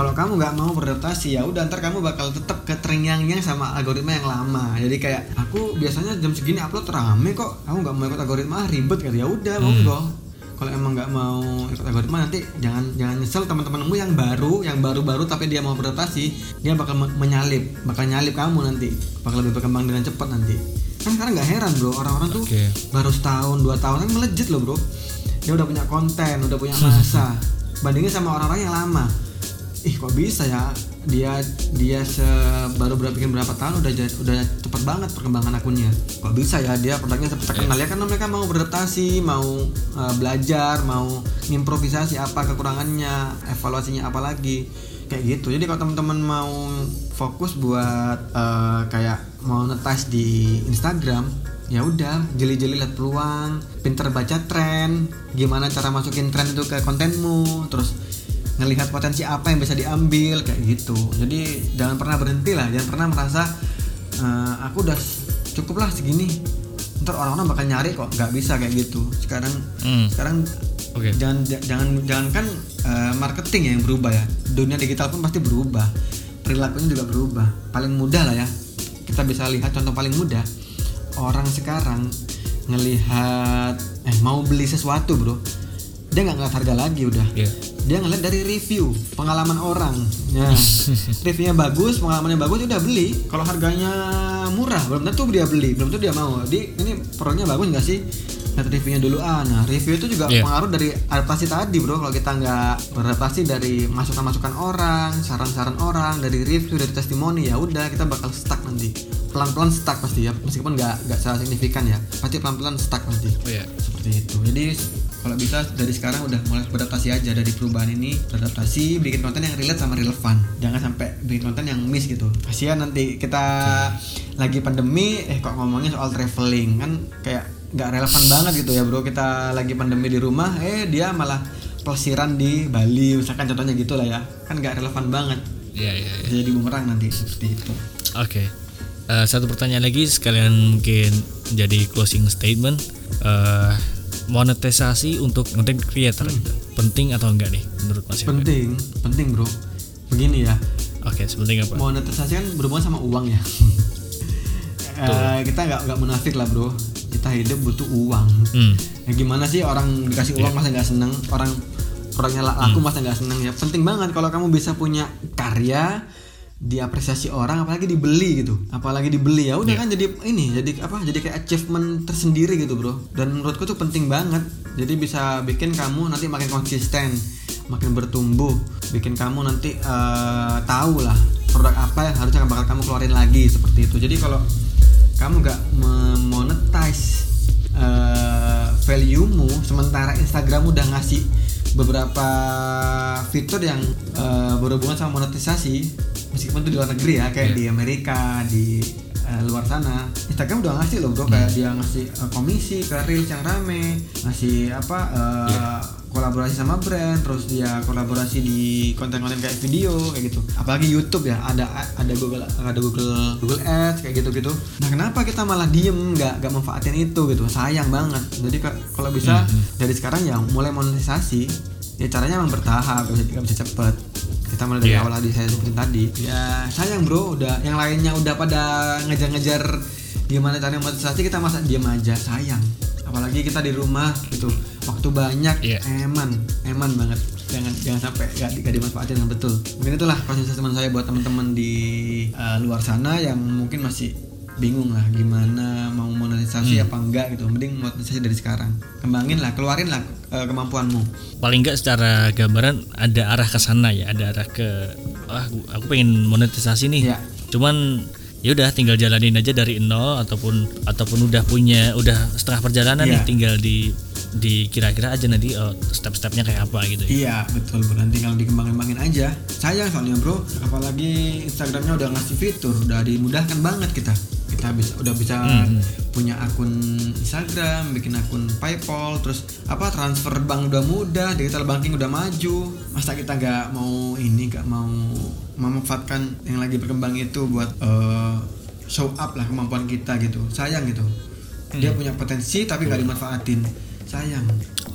kalau kamu nggak mau beradaptasi ya udah ntar kamu bakal tetap ke terngiang-ngiang sama algoritma yang lama. Jadi kayak aku biasanya jam segini upload rame kok. Aku nggak mau ikut algoritma ribet kan ya. Udah monggo. Kalau emang nggak mau ikut algoritma nanti jangan jangan nyesel teman-temanmu yang baru yang baru-baru tapi dia mau beradaptasi dia bakal me- menyalip bakal nyalip kamu nanti. Bakal lebih berkembang dengan cepat nanti. Kan sekarang nggak heran bro. Orang-orang tuh Oke. baru setahun dua tahun kan melejit loh bro. Dia udah punya konten udah punya masa. Bandingin sama orang-orang yang lama ih kok bisa ya? Dia dia se baru berapa bikin berapa tahun udah udah cepet banget perkembangan akunnya. Kok bisa ya? Dia produknya cepet terkenal ya karena mereka mau beradaptasi mau uh, belajar mau improvisasi apa kekurangannya evaluasinya apa lagi kayak gitu. Jadi kalau teman-teman mau fokus buat uh, kayak mau netas di Instagram ya udah jeli-jeli lihat peluang pinter baca tren gimana cara masukin tren itu ke kontenmu terus ngelihat potensi apa yang bisa diambil kayak gitu. Jadi jangan pernah berhenti lah jangan pernah merasa "Eh, aku udah cukup lah segini. Ntar orang-orang bakal nyari kok nggak bisa kayak gitu. Sekarang Hmm. sekarang Oke. jangan jangan jangan kan eh, marketing ya yang berubah ya. Dunia digital pun pasti berubah. Perilakunya juga berubah. Paling mudah lah ya. Kita bisa lihat contoh paling mudah. Orang sekarang ngelihat eh mau beli sesuatu bro dia nggak ngeliat harga lagi udah. Iya. Dia ngeliat dari review pengalaman orang ya. Reviewnya bagus pengalamannya bagus udah beli. Kalau harganya murah belum tentu dia beli belum tentu dia mau. Di ini produknya bagus nggak sih? Lihat reviewnya dulu ah nah review itu juga Iya. pengaruh dari adaptasi tadi bro. Kalau kita nggak beradaptasi dari masukan-masukan orang saran-saran orang dari review dari testimoni ya udah kita bakal stuck nanti. Pelan-pelan stuck pasti ya meskipun nggak nggak secara signifikan ya. Pasti pelan-pelan stuck nanti. Oh iya. seperti itu. Jadi kalau bisa dari sekarang udah mulai beradaptasi aja dari perubahan ini beradaptasi bikin konten yang relate sama relevan jangan sampai bikin konten yang miss gitu. Kasihan nanti kita lagi pandemi eh kok ngomongnya soal traveling? Kan kayak nggak relevan banget gitu ya bro. Kita lagi pandemi di rumah eh dia malah pelesiran di Bali. Misalkan contohnya gitu lah ya. Kan nggak relevan banget. Iya, iya. Bisa jadi bumerang nanti seperti itu. Oke. Eh, satu pertanyaan lagi sekalian mungkin jadi closing statement. Eh, monetisasi untuk content creator gitu. penting atau enggak nih menurut Mas Yoga? penting penting bro. Begini ya. Oke, sepenting apa? monetisasi kan berhubungan sama uang ya. Eh, kita nggak nggak munafik lah bro. Kita hidup butuh uang. Hmm. ya gimana sih orang dikasih uang masa nggak seneng? Orang produknya la- laku masa nggak seneng ya. Penting banget kalau kamu bisa punya karya diapresiasi orang apalagi dibeli gitu. Apalagi dibeli ya udah kan jadi ini jadi apa jadi kayak achievement tersendiri gitu bro. Dan menurutku tuh penting banget. Jadi bisa bikin kamu nanti makin konsisten makin bertumbuh bikin kamu nanti eh, tahu lah produk apa yang harusnya bakal kamu keluarin lagi seperti itu. Jadi kalau kamu nggak memonetize eh, value-mu sementara Instagram udah ngasih beberapa fitur yang eh, berhubungan sama monetisasi meskipun itu di luar negeri ya kayak Iya. di Amerika di eh, luar sana Instagram udah ngasih loh bro kayak dia ngasih eh, komisi ke reels yang rame ngasih apa eh, kolaborasi sama brand terus dia kolaborasi di konten-konten kayak video kayak gitu. Apalagi YouTube ya ada ada Google ada Google Google Ads kayak gitu-gitu. Nah kenapa kita malah diem nggak nggak manfaatin itu gitu? Sayang banget. Jadi ka- kalau bisa dari sekarang ya mulai monetisasi ya caranya memang bertahap bisa, nggak bisa cepet kita mulai dari Iya. awal tadi saya sebutin tadi. Ya sayang bro udah yang lainnya udah pada ngejar-ngejar gimana caranya monetisasi kita masa diem aja? Sayang. Apalagi kita di rumah gitu. Waktu banyak Iya. eman eman banget. Jangan jangan sampai gak, gak dimanfaatin dengan betul. Mungkin itulah proses teman saya buat teman-teman di uh, luar sana yang mungkin masih bingung lah gimana mau monetisasi apa enggak gitu mending monetisasi dari sekarang kembangin lah keluarin lah uh, kemampuanmu Paling enggak secara gambaran ada arah ke sana ya, ada arah ke ah aku pengen monetisasi nih. Iya. Cuman ya udah tinggal jalanin aja dari nol ataupun ataupun udah punya udah setengah perjalanan Iya. nih tinggal di di kira-kira aja nanti oh, step-stepnya kayak apa gitu ya. Iya betul bro nanti kalau dikembangin-kembangin aja. Sayang soalnya bro apalagi Instagramnya udah ngasih fitur udah dimudahkan banget kita. Kita bisa udah bisa punya akun Instagram bikin akun PayPal terus apa transfer bank udah mudah digital banking udah maju. Masa kita nggak mau ini nggak mau memanfaatkan yang lagi berkembang itu buat eh, show up lah kemampuan kita gitu. Sayang gitu. Dia punya potensi tapi nggak dimanfaatin. Sayang.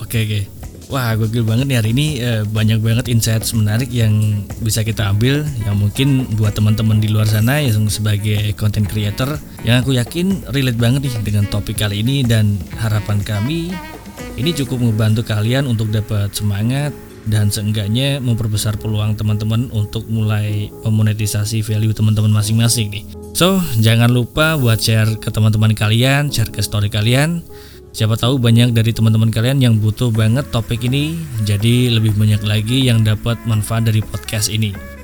Oke oke. Wah gokil banget nih hari ini. Eh, banyak banget insights menarik yang bisa kita ambil yang mungkin buat teman-teman di luar sana yang sebagai content creator yang aku yakin relate banget nih dengan topik kali ini. Dan harapan kami ini cukup membantu kalian untuk dapat semangat dan seenggaknya memperbesar peluang teman-teman untuk mulai memonetisasi value teman-teman masing-masing nih. So, jangan lupa buat share ke teman-teman kalian, share ke story kalian. Siapa tahu banyak dari teman-teman kalian yang butuh banget topik ini, jadi lebih banyak lagi yang dapat manfaat dari podcast ini.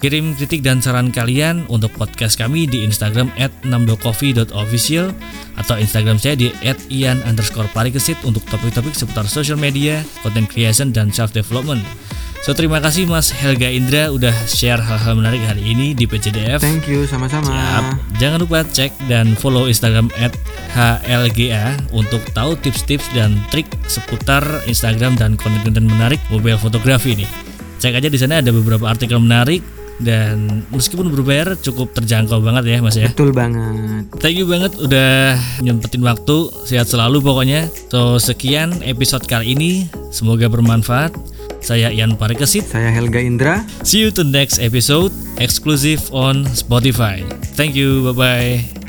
Kirim kritik dan saran kalian untuk podcast kami di Instagram at 6docoffee.official atau Instagram saya di at ian underscore parikesit untuk topik-topik seputar social media, content creation, dan self-development. So terima kasih Mas Helga Indra udah share hal-hal menarik hari ini di PCDF. thank you sama-sama. Jangan lupa cek dan follow Instagram @hlga untuk tahu tips-tips dan trik seputar Instagram dan konten-konten menarik mobile fotografi nih. Cek aja di sana ada beberapa artikel menarik dan meskipun berbayar cukup terjangkau banget ya Mas ya. betul banget Thank you banget udah nyempetin waktu. Sehat selalu pokoknya. So sekian episode kali ini. Semoga bermanfaat. Saya Ian Parikesit. saya Helga Indra See you to next episode exclusive on Spotify. Thank you. Bye bye.